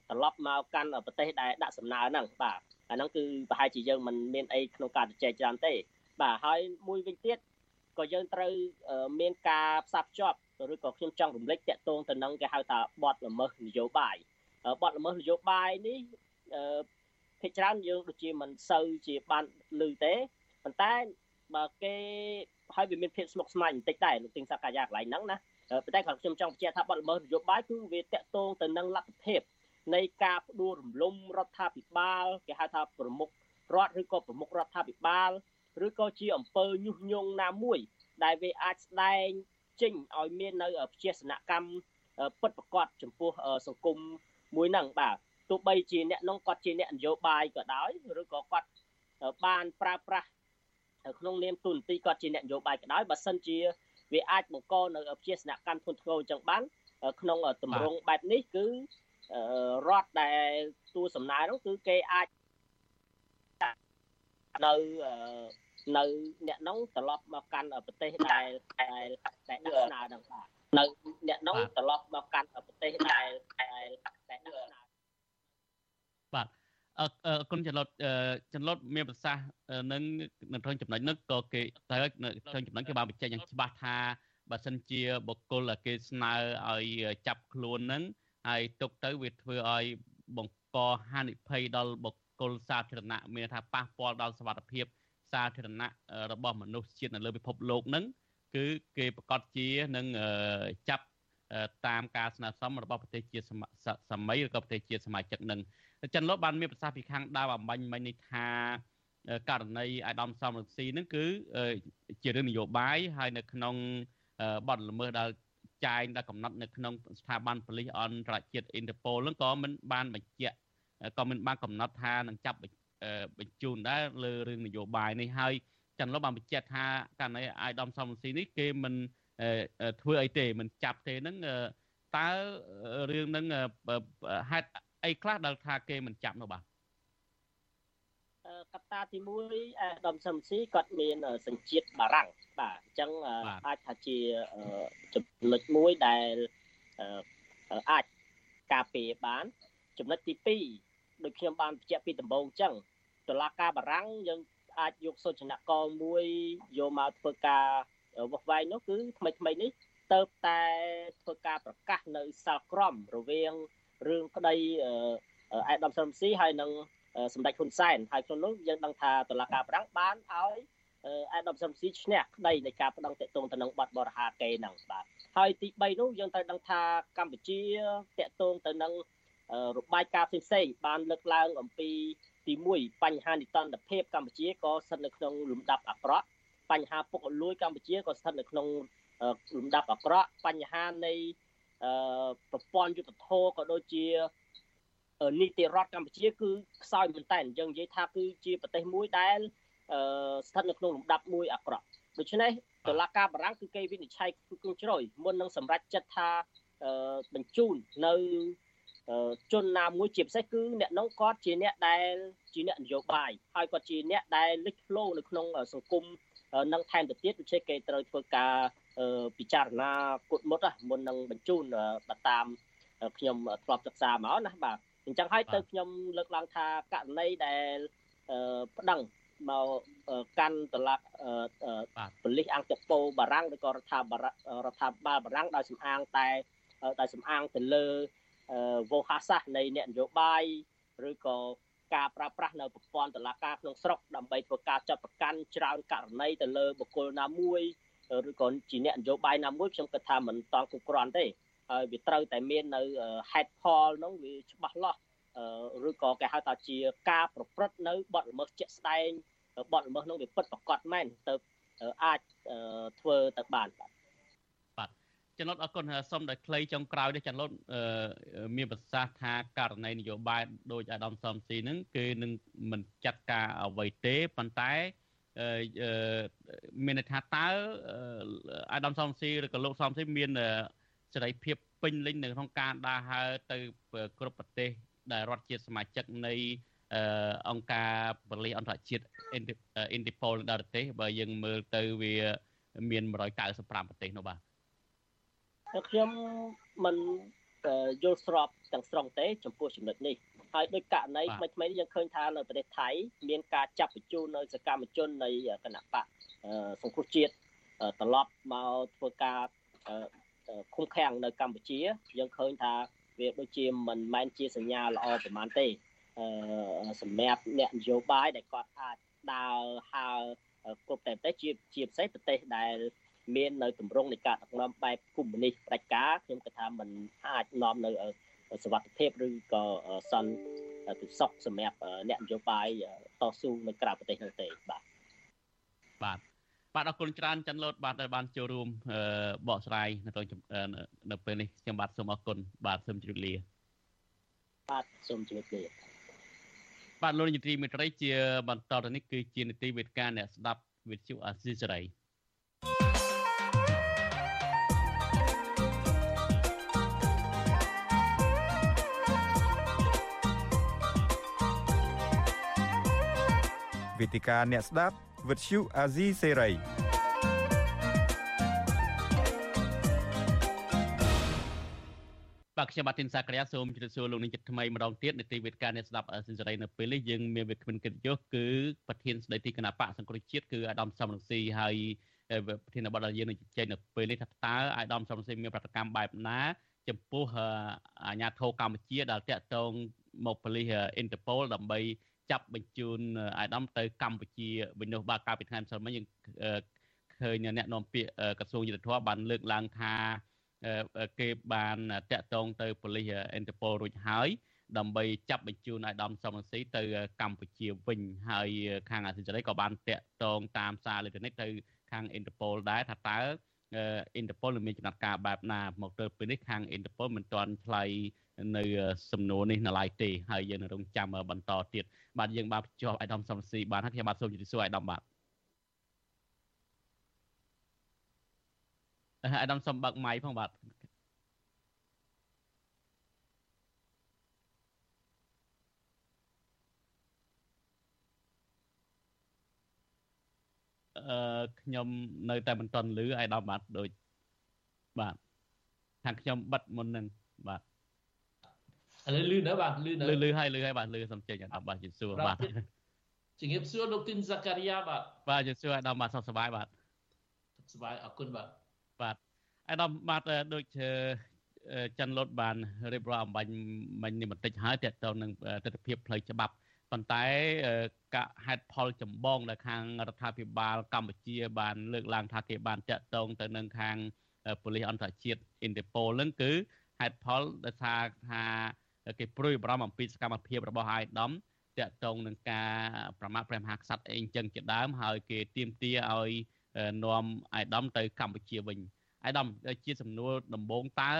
ត្រឡប់មកកាន់ប្រទេសដែលដាក់សំណើហ្នឹងបាទអាហ្នឹងគឺប្រហែលជាយើងមិនមានអីក្នុងការជជែកច្រើនទេ បាទហើយមួយវិញទៀតក៏យើងត្រូវមានការផ្សារភ្ជាប់ឬក៏ខ្ញុំចង់រំលឹកតាក់ទងទៅនឹងគេហៅថាបទល្មើសនយោបាយបទល្មើសនយោបាយនេះ ភាគច្រើនយើងដូចជាមិនសូវជាបានឮទេប៉ុន្តែបើគេហើយវាមានភាពស្មុគស្មាញបន្តិចដែរលោកទីងសកាយាកន្លែងហ្នឹងណាប៉ុន្តែគាត់ខ្ញុំចង់បញ្ជាក់ថាបទល្មើសនយោបាយគឺវាតាក់ទងទៅនឹងលទ្ធភាពនៃការផ្ដួលរំលំរដ្ឋាភិបាលគេហៅថាប្រមុខរដ្ឋឬក៏ប្រមុខរដ្ឋាភិបាលឬក៏ជាអង្គើញុះញង់ណាមួយ ដែលវាអាចស្ដែងចេញឲ្យមាននៅវិជាសនកម្មពិតប្រកបចំពោះសង្គមមួយហ្នឹងបាទ ទោះបីជាអ្នកនោះគាត់ជាអ្នកនយោបាយក៏ដោយឬក៏គាត់បានប្រើប្រាស់ក្នុងនាមទូនទីគាត់ជាអ្នកនយោបាយក៏ដោយបើសិនជាវាអាចបង្កនៅវិជាសនកម្មធ្ងន់ធ្ងរអញ្ចឹងបានក្នុងទម្រង់បែបនេះគឺរដ្ឋដែលទួសំណើនោះគឺគេអាចនៅនៅអ្នកនោះត្រឡប់មកកាន់ប្រទេសដែលដែលដែលដាក់ស្នើនឹងបាទនៅអ្នកនោះត្រឡប់មកកាន់ប្រទេសដែលដែលដែលដាក់ស្នើ
បាទអរ គុណចន្លត់ចន្លត់មានប្រសាសន៍នឹងនៅក្នុងចំណុចនេះក៏គេត្រូវនៅក្នុងចំណុចគេបានបញ្ជាក់យ៉ាងច្បាស់ថាបើសិនជាបុគ្គលគេស្នើឲ្យចាប់ខ្លួននឹងហើយទុកទៅវាធ្វើឲ្យបង្កហានិភ័យដល់បុគ្គលសាធារណៈមានថាប៉ះពាល់ដល់សុខភាពសាធារណៈរបស់មនុស្សជាតិនៅលើពិភពលោកនឹងគឺគេប្រកាសជានឹងចាប់តាមការស្នើសុំរបស់ប្រទេសជាសម័យឬក៏ប្រទេសជាសមាជិកនឹង ចិនលោកបានមានប្រសាសន៍ពីខាងដើមអំបញ្ញមិញនេះថាករណីអាដាមសំរងស៊ីនឹងគឺជារឿងនយោបាយហើយនៅក្នុងបទល្មើសដែលចែងដែលកំណត់នៅក្នុងស្ថាប័នប៉ូលីសអន្តរជាតិអ៊ីនធឺប៉ូលនឹងក៏មិនបានបញ្ជាក់ក៏មិនបានកំណត់ថានឹងចាប់បញ្ជូនដែរលើរឿងនយោបាយនេះហើយចន្ទលបានបញ្ជាក់ថាករណីអាយដាមសំរងស៊ីនេះគេមិនធ្វើអីទេមិនចាប់ទេនឹងតើរឿងនឹងហេតុ អីខ្លះដែលថាគេមិនចាប់នោះបាទ
កត្តាទី1អាដាមសំស៊ីគាត់មានសញ្ជាតិបារាំងបាទអញ្ចឹងអាចថាជាចំណុចមួយដែលអាចការពារបាន ចំណុចទី2ដូចខ្ញុំបានបញ្ជាក់ពីដំបូងអញ្ចឹងតុលាការបារាំងយើងអាចយកសុចនកងមួយយកមកធ្វើការវាស់វែងនោះគឺថ្មីថ្មីនេះទៅតែធ្វើការប្រកាសនៅសាលក្រមរវាង រឿងក្តីអេដាមសំស៊ីហើយនឹងសម្ដេចហ៊ុនសែនហើយក្នុងនោះយើងដឹងថាតុលាការប្រាំងបានឲ្យអេដាមសំស៊ីឈ្នះក្តីនៃការប្តឹងតេតងទៅនឹងបាត់បរិហាកេហ្នឹងបាទហើយទី3នោះយើងត្រូវដឹងថាកម្ពុជាតេតងទៅនឹងរបាយការណ៍ផ្សេងៗបានលើកឡើងអំពីទី1បញ្ហានិតន្តភាពកម្ពុជាក៏ស្ថិតនៅក្នុងលំដាប់អាក្រក់បញ្ហាពុករលួយកម្ពុជាក៏ស្ថិតនៅក្នុងលំដាប់អាក្រក់បញ្ហានៃ ប្រព័ន្ធយុទ្ធធរក៏ដូចជានីតិរដ្ឋកម្ពុជាគឺខ្សោយមែនតើយើងនិយាយថាគឺជាប្រទេសមួយដែលស្ថិតនៅក្នុងលំដាប់មួយអាក្រក់ដូច្នេះតុលាការបារាំងគឺគេវិនិច្ឆ័យគឺជ្រោយមុននឹងសម្រេចចិត្តថាបញ្ជូននៅជនណាមួយជាពិសេសគឺអ្នកនោះគាត់ជាអ្នកដែលជាអ្នកនយោបាយហើយគាត់ជាអ្នកដែលលេចធ្លោនៅក្នុងសង្គមនឹងថែមទៅទៀតដូច្នេះគេត្រូវធ្វើការ ពិចារណាគុតមុតមុននឹងបញ្ជូនតាមខ្ញុំធ្លាប់សិក្សាមកណាបាទអញ្ចឹងហើយទៅខ្ញុំលើកឡើងថាករណីដែលប្តឹងមកកាន់តឡាក់ប៉ូលីសអង្គតពោបារាំងឬក៏រដ្ឋាភិបាលរដ្ឋាភិបាលបារាំងដោយសំអាងតែដោយសំអាងទៅលើវោហាសាសនៃអ្នកនយោបាយឬក៏ការប្រើប្រាស់នៅប្រព័ន្ធតឡាការក្នុងស្រុកដើម្បីធ្វើការចាត់ប្រកាន់ច្រើនករណីទៅលើបុគ្គលណាមួយ ឬក៏ជាអ្នកនយោបាយណាមួយខ្ញុំគិតថាមិនតន់គ្រប់គ្រាន់ទេហើយវាត្រូវតែមាននៅហេតុផលនោះវាច្បាស់លាស់ឬក៏គេហៅថាជាការប្រព្រឹត្តនៅបទល្មើសជាក់ស្ដែងបទល្មើសនោះវាពិតប្រាកដមែនទៅអាចធ្វើទៅបានបាទ
បាទចំណុចអរគុណសូមដល់ខ្លីចុងក្រោយនេះចន្ទលុតមានប្រសាសន៍ថាករណីនយោបាយដោយអាដាមសំស៊ីនឹងគឺនឹងមិនចាត់ការអ្វីទេប៉ុន្តែ មានន័យថាតើអាដាមសំស៊ីឬក៏លោកសំស៊ីមានសេរីភាពពេញលេញនៅក្នុងការដើរហើរទៅគ្រប់ប្រទេស ដែលរដ្ឋជាសមាជិកនៃអង្គការប៉ូលីសអន្តរជាតិ Interpol ដល់ប្រទេសបើយើងមើលទៅវាមាន195ប្រទេសនោះបាទ
ខ្ញុំមិន យល់ស្របទាំងស្រុងទេចំពោះចំណុចនេះហើយដោយករណីថ្មីថ្មីនេះយើងឃើញថានៅប្រទេសថៃមានការចាប់បញ្ជូននៅសកម្មជននៃគណៈបកសង្គ្រោះជាតិត្រឡប់មកធ្វើការឃុំឃាំងនៅកម្ពុជាយើងឃើញថាវាដូចជាមិនមែនជាសញ្ញាល្អប្រហែលទេសម្រាប់អ្នកនយោបាយដែលគាត់អាចដើរហើរគ្រប់តែប្រទេសជាជាពិសេសប្រទេសដែល មាននៅទម្រង់នៃការដឹកនាំបែបកុម្មុយនីសផ្ដាច់ការខ្ញុំគិតថាมันអាចនាំនៅសវត្ថិភាពឬក៏សន្តិសុខសម្រាប់អ្នកនយោបាយតស៊ូនៅក្រៅប្រទេសនោះទេបាទ
បាទបាទអរគុណច្រើនច័ន្ទលូតបាទដែលបានចូលរួមបកស្រាយនៅក្នុងនៅពេលនេះខ្ញុំបាទសូមអរគុណបាទសូមជម្រាបលា
បាទសូមជម្រាបលា
បាទលោកនាយមេត្រីជាបន្តទៅនេះគឺជានីតិវេទការអ្នកស្ដាប់វិទ្យុអាស៊ីសេរី
វេទិកាអ្នកស្ដាប់វិទ្យុអាស៊ីសេរី
បាទខ្ញុំបាទទីនសាក្រាសូមជម្រាបសួរលោកនាងចិត្តថ្មីម្ដងទៀតនៃទីវេទការអ្នកស្ដាប់អាស៊ីសេរីនៅពេលនេះយើងមានវាគ្មិនកិត្តិយសគឺប្រធានស្ដីទីគណៈបកសង្គ្រោះជាតិគឺអាដាមសំរងស៊ីហើយប្រធានបទដែលយើងនឹងជជែកនៅពេលនេះថាតើអាដាមសំរងស៊ីមានប្រតិកម្មបែបណាចំពោះអាញាធរកម្ពុជាដែលតាក់ទងមកប៉ូលីសអ៊ីនតឺប៉ូលដើម្បី ចាប់បញ្ជូនអាដាមទៅកម្ពុជាវិញនោះបាទកាលពីថ្ងៃម្សិលមិញយើងឃើញអ្នកនាំពាក្យក្រសួងយុទ្ធភ័ពបានលើកឡើងថាគេបានតាក់ទងទៅប៉ូលីសអ៊ីនតឺប៉ូលរួចហើយដើម្បីចាប់បញ្ជូនអាដាមសំរងស៊ីទៅកម្ពុជាវិញហើយខាងអាស៊ីសេរីក៏បានតាក់ទងតាមសារអេឡិចត្រូនិកទៅខាងអ៊ីនតឺប៉ូលដែរថាតើអ៊ីនតឺប៉ូលមានចំណាត់ការបែបណាមកទល់ពេលនេះខាងអ៊ីនតឺប៉ូលមិនទាន់ឆ្លើយ នៅសំណួរនេះនៅឡើយទេហើយយើងនឹងរងចាំបន្តទៀតបាទយើងបានភ្ជាប់អាយដាមសំស៊ីបានហើយខ្ញុំបាទសូមជម្រាបសួរអាយដាមបាទអាយដាមសំបើកម៉ៃផងបាទអឺខ្ញុំនៅតែមិនទាន់លឺអាយដាមបាទដូចបាទខាងខ្ញុំបិទមុននឹងបាទ
ឥឡូវលឺនៅបាទលឺនៅ
លឺលឺហើយលឺហើយបាទលឺសំចេញអាដាមបាទជិះសួរបាទ
ជំរាបសួរលោកទីនសាការីយ៉ាបាទ
បាទជិះសួរអាដាមបាទសុខសប្បាយបាទ
សុខសប្បាយអរគុណបាទ
បាទអាដាមបាទដូចជាចិនលូតបានរៀបរាប់អំបញ្ញមិញនេះបន្តិចហើយតើតើនឹងទស្សនវិជ្ជាផ្លូវច្បាប់ប៉ុន្តែកហេតុផលចម្បងដែលខាងរដ្ឋាភិបាលកម្ពុជាបានលើកឡើងថាគេបានតាក់ទងទៅនឹងខាងប៉ូលីសអន្តរជាតិអ៊ីនតឺប៉ូលនឹងគឺហេតុផលដែលថាថា គេព្រួយបារម្ភអំពីសកម្មភាពរបស់អាយដាមតាក់ទងនឹងការប្រមាថព្រះមហាក្សត្រអីចឹងជាដើមហើយគេទៀមទាឲ្យនាំអាយដាមទៅកម្ពុជាវិញអាយដាមជាសំណួរដំបូងតើ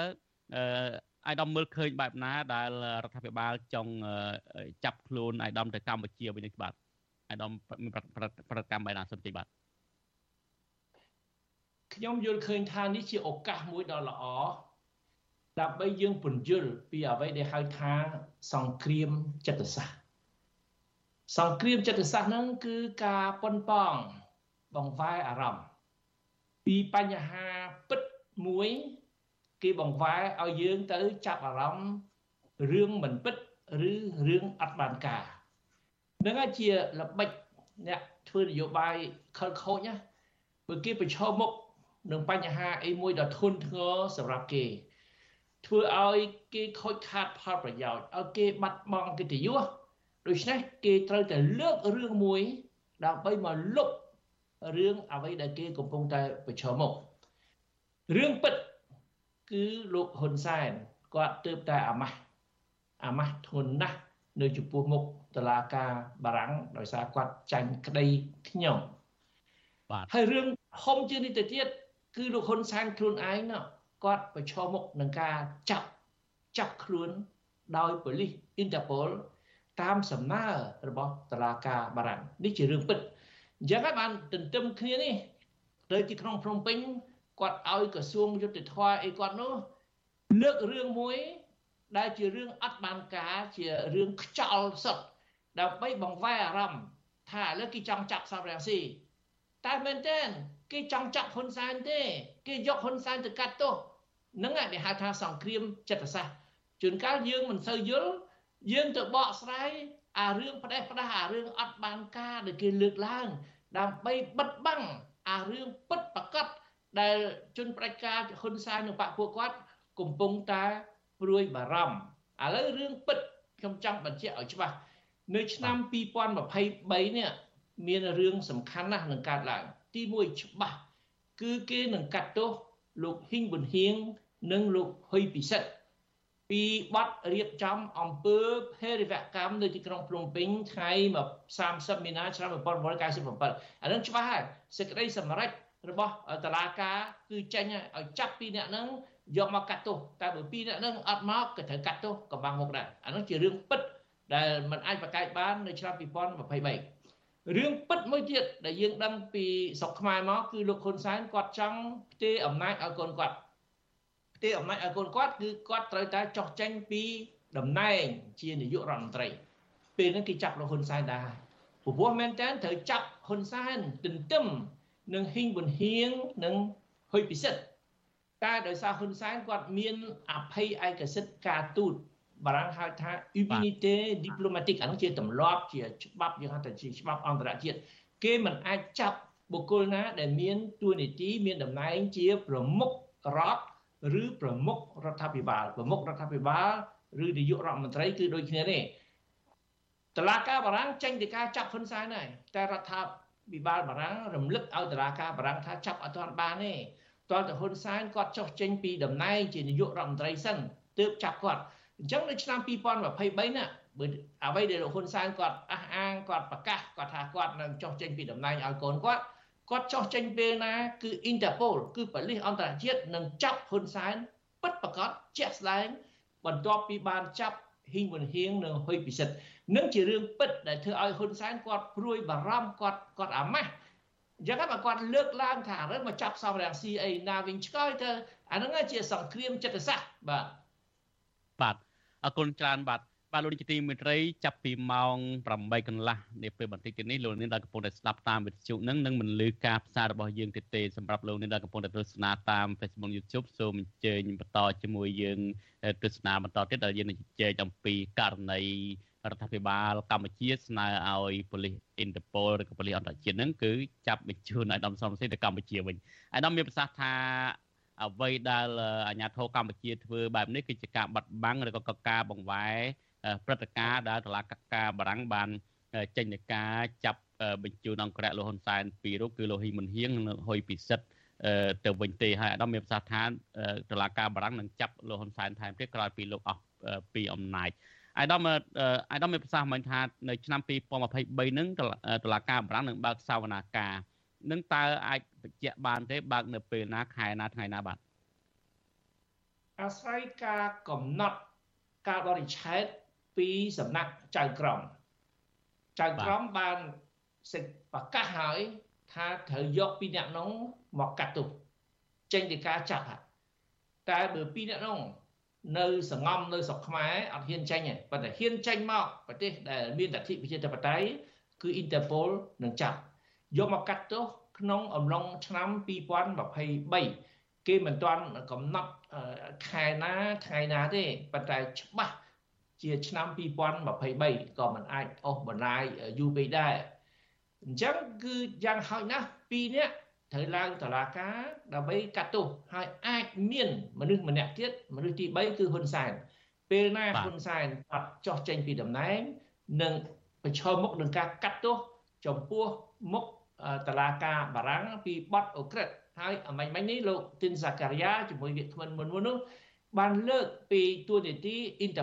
អាយដាមមើលឃើញបែបណាដែលរដ្ឋាភិបាលចង់ចាប់ខ្លួនអាយដាមទៅកម្ពុជាវិញនេះបាទអាយដាមមានប្រតិកម្មបែបណាសុំតិចបាទ
ខ្ញុំយល់ឃើញថានេះជាឱកាសមួយដ៏ល្អ ដើម្បីយើងពន្យល់ពីអ្វីដែលហៅថាសង្គ្រាមចិត្តសាស្ត្រសង្គ្រាមចិត្តសាស្ត្រហ្នឹងគឺការប៉ុនប៉ងបង្វែរអារម្មណ៍ពីបញ្ហាពិតមួយ គេបង្វែរឲ្យយើងទៅចាប់អារម្មណ៍រឿងមិនពិតឬរឿងអត់បានការនឹងហើយជាល្បិចអ្នកធ្វើនយោបាយខលខូចណាបើគេប្រឈមមុខនឹងបញ្ហាអីមួយដ៏ធ្ងន់ធ្ងរសម្រាប់គេ ធ្វើឲ្យគេខូចខាតផលប្រយោជន៍ឲ្យគេបាត់បង់កិត្តិយសដូច្នេះគេត្រូវតែលើករឿងមួយដើម្បីមកលុបរឿងអ្វីដែលគេកំពុងតែប្រឈមមុខរឿងពិតគឺលោកហ៊ុនសែនគាត់ទើបតែអាម៉ាស់អាម៉ាស់ធ្ងន់ណាស់នៅចំពោះមុខតឡាការបារាំងដោយសារគាត់ចាញ់ក្តីខ្ញុំបាទហើយរឿងហុំជាងនេះទៅទៀតគឺលោកហ៊ុនសែនខ្លួនឯងណា គាត់ប្រឈមមុខនឹងការចាប់ចាប់ខ្លួនដោយប៉ូលីសអ៊ីនតាប៉ូលតាមសំណើរបស់តឡាការបារាំងនេះជារឿងពិតអញ្ចឹងហើយបានទន្ទឹមគ្នានេះទៅទីក្រុងភ្នំពេញគាត់ឲ្យក្រសួងយុទ្ធភ័ពអីគាត់នោះលើករឿងមួយ ដែលជារឿងអត់បានការជារឿងខ្ចោលសុទ្ធដើម្បីបង្វែរអារម្មណ៍ថាឥឡូវគេចង់ចាប់សំរងស៊ីតែមែនទែនគេចង់ចាប់ហ៊ុនសែនទេ គេយកហ៊ុនសែនទៅកាត់ទោសហ្នឹងឯងគេហៅថាសង្គ្រាមចិត្តសាស្ត្រជួនកាលយើងមិនសូវយល់យើងទៅបកស្រាយអារឿងផ្ដេសផ្ដាស់អារឿងអត់បានការដែលគេលើកឡើង ដើម្បីបិទបាំងអារឿងពិតប្រកបដែលជនផ្ដាច់ការហ៊ុនសែននិងបកពួកគាត់ កំពុងតែព្រួយបារម្ភឥឡូវរឿងពិតខ្ញុំចង់បញ្ជាក់ឲ្យច្បាស់នៅឆ្នាំ2023នេះមានរឿងសំខាន់ណាស់នឹងកើតឡើង ទី1ច្បាស់គឺគេនឹងកាត់ទោស លោកហ៊ីងប៊ុនហៀងនិងលោកហ៊ុយពិសិដ្ឋពីបទរៀបចំអំពើភេរវកម្មនៅទីក្រុងភ្នំពេញថ្ងៃ30មីនាឆ្នាំ1997អានឹងច្បាស់ហើយសេចក្តីសម្រេចរបស់តឡាការគឺចេញឲ្យចាប់ពីអ្នកហ្នឹងយកមកកាត់ទោសតែបើពីអ្នកហ្នឹងអត់មកក៏ត្រូវកាត់ទោសកំបាំងមុខដែរអានោះជារឿងពិតដែលมันអាចប្រកែកបាននៅឆ្នាំ2023 រឿងពិតមួយទៀតដែលយើងដឹងពីស្រុកខ្មែរមកគឺលោកហ៊ុនសែនគាត់ចង់ផ្ទេរអំណាចឲ្យកូនគាត់ផ្ទេរអំណាចឲ្យកូនគាត់គឺគាត់ត្រូវតែចោះចេញពីតំណែងជានាយករដ្ឋមន្ត្រី ពេលហ្នឹងគេចាប់លោកហ៊ុនសែនដែរព្រោះមែនតើត្រូវចាប់ហ៊ុនសែនទន្ទឹមនឹងហ៊ីងប៊ុនហៀងនិងហ៊ុយពិសិដ្ឋតែដោយសារហ៊ុនសែនគាត់មានអភ័យឯកសិទ្ធិការទូត បារាំងហៅថា immunité diplomatique អានោះជាទម្លាប់ជាច្បាប់យើងហៅថាជាច្បាប់អន្តរជាតិគេមិនអាចចាប់បុគ្គលណាដែលមានទួនាទីមានតំណែងជាប្រមុខរដ្ឋឬប្រមុខរដ្ឋាភិបាលប្រមុខរដ្ឋាភិបាលឬនាយករដ្ឋមន្ត្រីគឺដូចគ្នាទេតឡាការបារាំងចេញពីការចាប់ហ៊ុនសែនហើយតែរដ្ឋាភិបាលបារាំងរំលឹកឲ្យតឡាការបារាំងថាចាប់អត់ទាន់បានទេតើតហ៊ុនសែនគាត់ចុះចេញពីតំណែងជានាយករដ្ឋមន្ត្រីសិនទើបចាប់គាត់ អញ្ចឹងនៅឆ្នាំ2023ណាបើអ្វីដែលលោកហ៊ុនសែនគាត់អះអាងគាត់ប្រកាសគាត់ថាគាត់នឹងចុះចេញពីតំណែងឲ្យកូនគាត់គាត់ចុះចេញពេលណាគឺ Interpol គឺប៉ូលីសអន្តរជាតិនឹងចាប់ហ៊ុនសែនពិតប្រាកដជាក់ស្ដែងបន្ទាប់ពីបានចាប់ហ៊ីងវុនហៀងនិងហ៊ុយពិសិដ្ឋនឹងជារឿងពិតដែលធ្វើឲ្យហ៊ុនសែនគាត់ព្រួយបារម្ភគាត់គាត់អាម៉ាស់អញ្ចឹងបើគាត់លើកឡើងថាឥឡូវមកចាប់សំរាំងស៊ីអីណាវិញឆ្កយទៅអាហ្នឹងជាសង្គ្រាមចិត្តសាស្ត្របាទ
បាទ អរគុណច្រើនបាទបាទលោកនាយកទីមេត្រីចាប់ពីម៉ោង8កន្លះនាពេលបន្តិចទៀតនេះលោកនាងដែលកំពុងតែស្ដាប់តាមវិទ្យុនឹងនឹងមិនលឺការផ្សាយរបស់យើងទៀតទេសម្រាប់លោកនាងដែលកំពុងតែទស្សនាតាម Facebook YouTube សូមអញ្ជើញបន្តជាមួយយើងទស្សនាបន្តទៀតដែលយើងនឹងជជែកអំពីករណីរដ្ឋាភិបាលកម្ពុជាស្នើឲ្យប៉ូលីសអ៊ីនតឺប៉ូលឬក៏ប៉ូលីសអន្តរជាតិហ្នឹងគឺចាប់បញ្ជូនឲ្យដំសំសេទៅកម្ពុជាវិញឯនោះមានប្រសាសន៍ថា អ្វីដែលអាជ្ញាធរកម្ពុជាធ្វើបែបនេះគឺជាការបាត់បង់ឬក៏ការបង្វែរព្រឹត្តិការណ៍ដែលតឡាកាបារាំងបានចេញនៃការចាប់បញ្ជូនអង្គរៈលោកហ៊ុនសែនពីររូបគឺលោកហ៊ីមុនហៀងនិងហ៊ុយពិសិដ្ឋទៅវិញទេហើយអាដាមមានប្រសាសន៍ថាតឡាការបារាំងនឹងចាប់លោកហ៊ុនសែនថែមទៀតក្រោយពីលោកអស់ពីអំណាចអាដាមអាដាមមានប្រសាសន៍មិញថានៅឆ្នាំ2023ហ្នឹងតឡាការបារាំងនឹងបើកសវនាការ នឹងតើអាចបញ្ជាក់បានទេបើកនៅពេលណាខែណាថ្ងៃណាបាទ
អាស្រ័យការកំណត់ការបរិច្ឆេទពីសំណាក់ចៅក្រមចៅក្រមបានសេចប្រកាសហើយថាត្រូវយកពីអ្នកនោះមកកាត់ទោសចេញពីការចាប់តែបើពីអ្នកនោះនៅសងំនៅស្រុកខ្មែរអត់ហ៊ានចេញទេប៉ុន្តែហ៊ានចេញមកប្រទេសដែលមានលទ្ធិប្រជាធិបតេយ្យគឺ Interpol នឹងចាប់ យកមកកាត់ទោសក្នុងអំឡុងឆ្នាំ2023គេមិនទាន់កំណត់ខែណាថ្ងៃណាទេប៉ុន្តែច្បាស់ជាឆ្នាំ2023ក៏មិនអាចអស់បន្លាយយូរពេកដែរអញ្ចឹងគឺយ៉ាងហោចណាស់2នាក់ត្រូវឡើងតឡាការដើម្បីកាត់ទោសហើយអាចមានមនុស្សម្នាក់ទៀតមនុស្សទី3គឺហ៊ុនសែនពេលណាហ៊ុនសែនបាត់ចោះចេញពីតំណែងនឹងប្រឈមមុខនឹងការកាត់ទោសចំពោះមុខ តឡាការបារាំងពីបទអូក្រិតហើយអមាញ់មិញនេះលោកទីនសាការីយ៉ាជាមួយវាគ្មិនមុនមុននោះបានលើកពីទួលនីតិ Inter